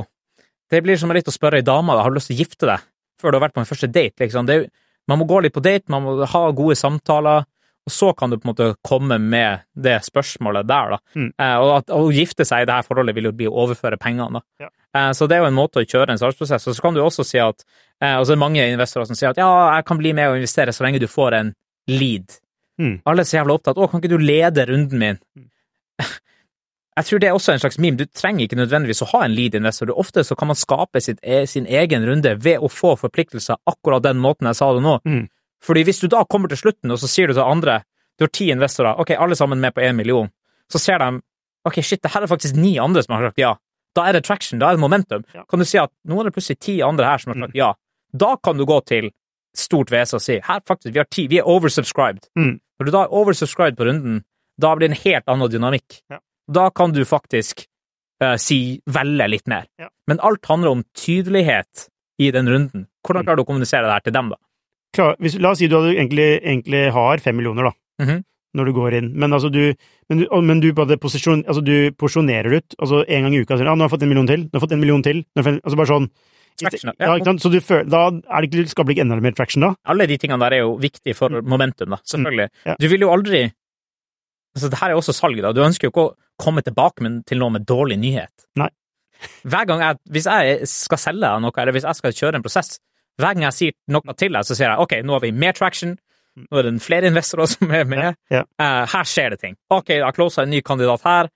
Det blir som litt å spørre ei dame da, har du lyst til å gifte deg før du har vært på en første date. liksom. Det man må gå litt på date, man må ha gode samtaler, og så kan du på en måte komme med det spørsmålet der. da. Mm. Eh, og at, å gifte seg i dette forholdet vil jo bli å overføre pengene. da. Ja. Eh, så det er jo en måte å kjøre en salgsprosess. Og så kan du også si at eh, og så er det mange investorer som sier at ja, jeg kan bli med og investere så lenge du får en lead. Mm. Alle er så jævla opptatt. Å, kan ikke du lede runden min? Jeg tror det er også en slags meme. Du trenger ikke nødvendigvis å ha en lead investor. Ofte så kan man skape sitt, e- sin egen runde ved å få forpliktelser akkurat den måten jeg sa det nå. Mm. Fordi hvis du da kommer til slutten, og så sier du til andre Du har ti investorer, ok, alle sammen med på én million. Så ser de ok, shit, det her er faktisk ni andre som har sagt ja. Da er det traction, da er det momentum. Ja. Kan du si at nå er det plutselig ti andre her som har sagt ja. Da kan du gå til stort vese og si her faktisk, vi har ti, vi er oversubscribed. Mm. Når du da er oversubscribed på runden, da blir det en helt annen dynamikk. Ja. Da kan du faktisk uh, si velge litt mer. Ja. Men alt handler om tydelighet i den runden. Hvordan Mm. klarer du å kommunisere det her til dem, da? Klar, hvis, la oss si du egentlig, egentlig har fem millioner, da. Mhm. Når du går inn, men altså du Men du, men du, posisjon, altså du porsjonerer ut. Altså en gang i uka sier du, ah, 'nå har jeg fått en million til', 'nå har jeg fått en million til', fått altså bare sånn Traction, ja. ja. Så du føler, da er det ikke, skal det bli enda mer traction da? Alle de tingene der er jo viktige for momentum, da. Selvfølgelig. Mm. Ja. Du vil jo aldri Altså, det her er også salg, da. Du ønsker jo ikke å komme tilbake med, til noe med dårlig nyhet. Nei. Hver gang jeg Hvis jeg skal selge deg noe, eller hvis jeg skal kjøre en prosess, hver gang jeg sier noe til deg, så sier jeg OK, nå har vi mer traction. Nå er det flere investorer som er med. Ja. Eh, her skjer det ting. OK, jeg har closa en ny kandidat her.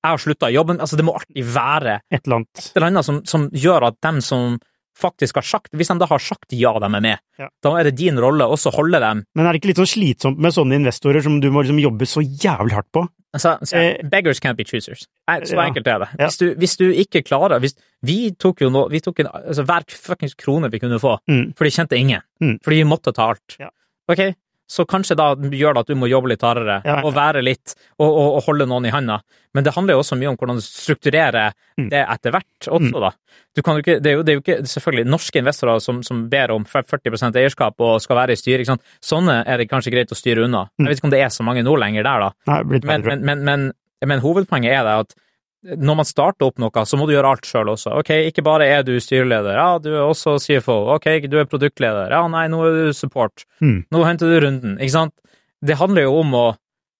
Jeg har slutta jobben. Altså, det må alltid være Et eller annet. et eller annet som, som gjør at dem som faktisk har sagt Hvis de da har sagt ja, de er med, Ja. da er det din rolle også å holde dem Men er det ikke litt sånn slitsomt med sånne investorer som du må liksom jobbe så jævlig hardt på? altså, så, Eh, Beggars can't be choosers. Så ja. enkelt er det. Hvis, du, hvis du ikke klarer hvis, Vi tok jo nå vi tok en, altså, Hver fuckings krone vi kunne få, Mm. for de kjente ingen. Mm. Fordi vi måtte ta alt. Ja. Ok, så kanskje da gjør det at du må jobbe litt hardere, Ja, ja. og være litt, og, og, og holde noen i handa. Men det handler jo også mye om hvordan du strukturerer Mm. det etter hvert også, da. Du kan jo ikke, det, er jo, det er jo ikke selvfølgelig norske investorer som, som ber om 40% eierskap og skal være i styret. Sånne er det kanskje greit å styre unna. Jeg vet ikke om det er så mange nå lenger der, da. Nei, men, men, men, men hovedpoenget er det at når man starter opp noe, så må du gjøre alt sjøl også. Ok, ikke bare er du styreleder, ja, du er også CFO. Ok, du er produktleder. Ja, nei, nå er du support. Mm. Nå henter du runden, ikke sant? Det handler jo om å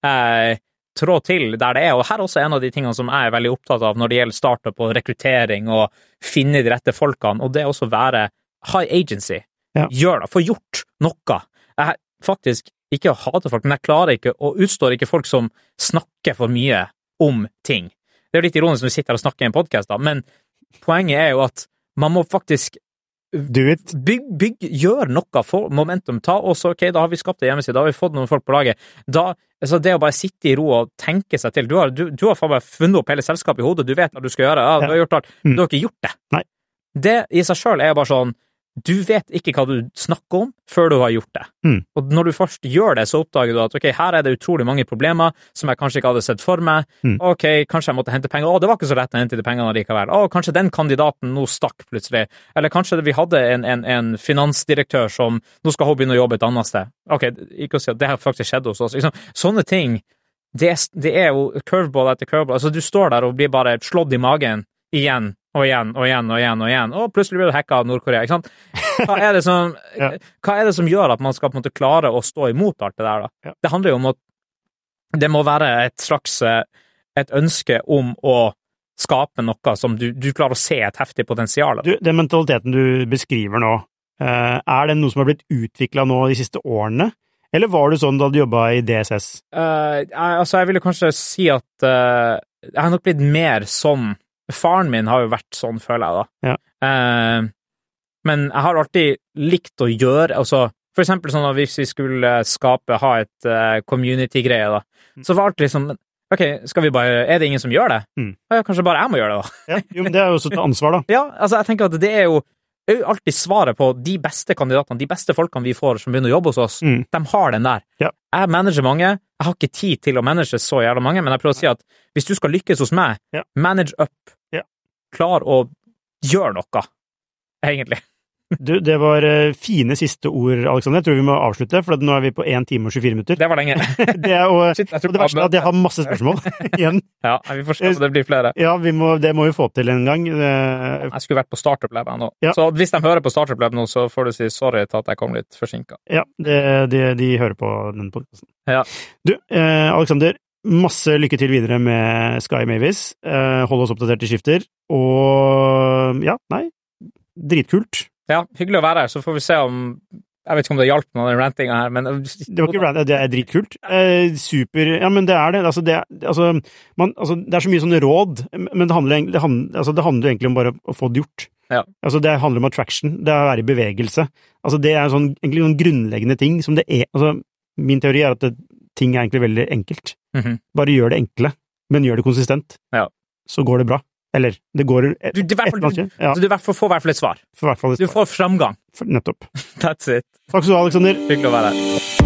eh, trå til der det er, og her er også en av de tingene som jeg er veldig opptatt av når det gjelder startup og rekruttering og finne de rette folkene, og det er også å være high agency. Ja. Gjør det, få gjort noe. Jeg faktisk ikke hater folk, men jeg klarer ikke og utstår ikke folk som snakker for mye om ting. Det er jo litt ironisk når vi sitter her og snakker i en podkast, men poenget er jo at man må faktisk Do it. bygg, bygg, gjør noe for momentum. Ta også, ok, da har vi skapt en hjemmeside, da har vi fått noen folk på laget. Da, altså det å bare sitte i ro og tenke seg til Du har, du, du har meg funnet opp hele selskapet i hodet, du vet hva du skal gjøre. Ja, du har gjort alt. Mm. Du har ikke gjort det. Nei. Det i seg sjøl er bare sånn Du vet ikke hva du snakker om før du har gjort det. Mm. Og når du først gjør det, så oppdager du at ok, her er det utrolig mange problemer som jeg kanskje ikke hadde sett for meg. Mm. Ok, kanskje jeg måtte hente penger. Å, det var ikke så lett å hente de pengene likevel. Å, kanskje den kandidaten nå stakk plutselig. Eller kanskje vi hadde en, en, en finansdirektør som nå skal hun begynne å jobbe et annet sted. Ok, ikke å si at det har faktisk skjedd hos oss. Liksom, sånne ting, det, det er jo curveball etter curveball. Altså, du står der og blir bare slått i magen igjen og igjen og igjen og igjen, og igjen, og plutselig blir du hacka av Nord-Korea. ikke sant? Hva er, det som, Ja. hva er det som gjør at man skal på en måte klare å stå imot alt det der? da? Ja. Det handler jo om at det må være et slags eh, et ønske om å skape noe som du, du klarer å se et heftig potensial. av. den mentaliteten du beskriver nå, eh, er den noe som har blitt utvikla nå de siste årene? Eller var det sånn da du jobba i DSS? Uh, jeg, altså, jeg ville kanskje si at uh, jeg har nok blitt mer sånn Faren min har jo vært sånn, føler jeg, da. Ja. Eh, men jeg har alltid likt å gjøre altså, For eksempel sånn at hvis vi skulle skape, ha et uh, community-greie, da, Mm. så var det alltid liksom Ok, skal vi bare Er det ingen som gjør det? Mm. Ja, kanskje bare jeg må gjøre det, da. Ja, jo, men det er jo også et ansvar, da. Ja, altså, jeg tenker at det er jo det er jo alltid svaret på de beste kandidatene, de beste folkene vi får som begynner å jobbe hos oss. Mm. De har den der. Ja. Jeg manager mange. Jeg har ikke tid til å manage så jævla mange, men jeg prøver å si at hvis du skal lykkes hos meg, manage up. Klar å gjøre noe, egentlig. Du, det var eh, fine siste ord, Alexander. Jeg tror vi må avslutte, for nå er vi på 1 time og 24 minutter. Det var lenge. Det er, og, Shit, og det verste er at jeg har masse spørsmål igjen. Ja, vi får se om det blir flere. Ja, vi må, det må vi få til en gang. Jeg skulle vært på Startup Lab nå. Ja. Så hvis de hører på Startup Lab nå, så får du si sorry til at jeg kom litt forsinka. Ja, det, de, de hører på den podkasten. Ja. Du, eh, Alexander, masse lykke til videre med Sky Mavis. Eh, hold oss oppdatert i skifter. Og ja, nei, dritkult. Ja, hyggelig å være her, så får vi se om Jeg vet ikke om det hjalp med den rantinga her, men Det var ikke rant, det er dritkult. Eh, super Ja, men det er det. Altså, det, altså, man, altså, det er så mye sånne råd, men det handler, det, handler, altså, det handler egentlig om bare å få det gjort. Ja. Altså, det handler om attraction, det er å være i bevegelse. Altså, det er sånn, egentlig noen grunnleggende ting som det er Altså, min teori er at det, ting er egentlig veldig enkelt. Mhm. Bare gjør det enkle, men gjør det konsistent. Ja. Så går det bra. Eller, det går et, Du, det er hvert fall- et sted. Ja, du fall får i hvert fall et svar. Du får framgang. For- Nettopp. That's it. Takk skal du ha, Alexander. Hyggelig å være her.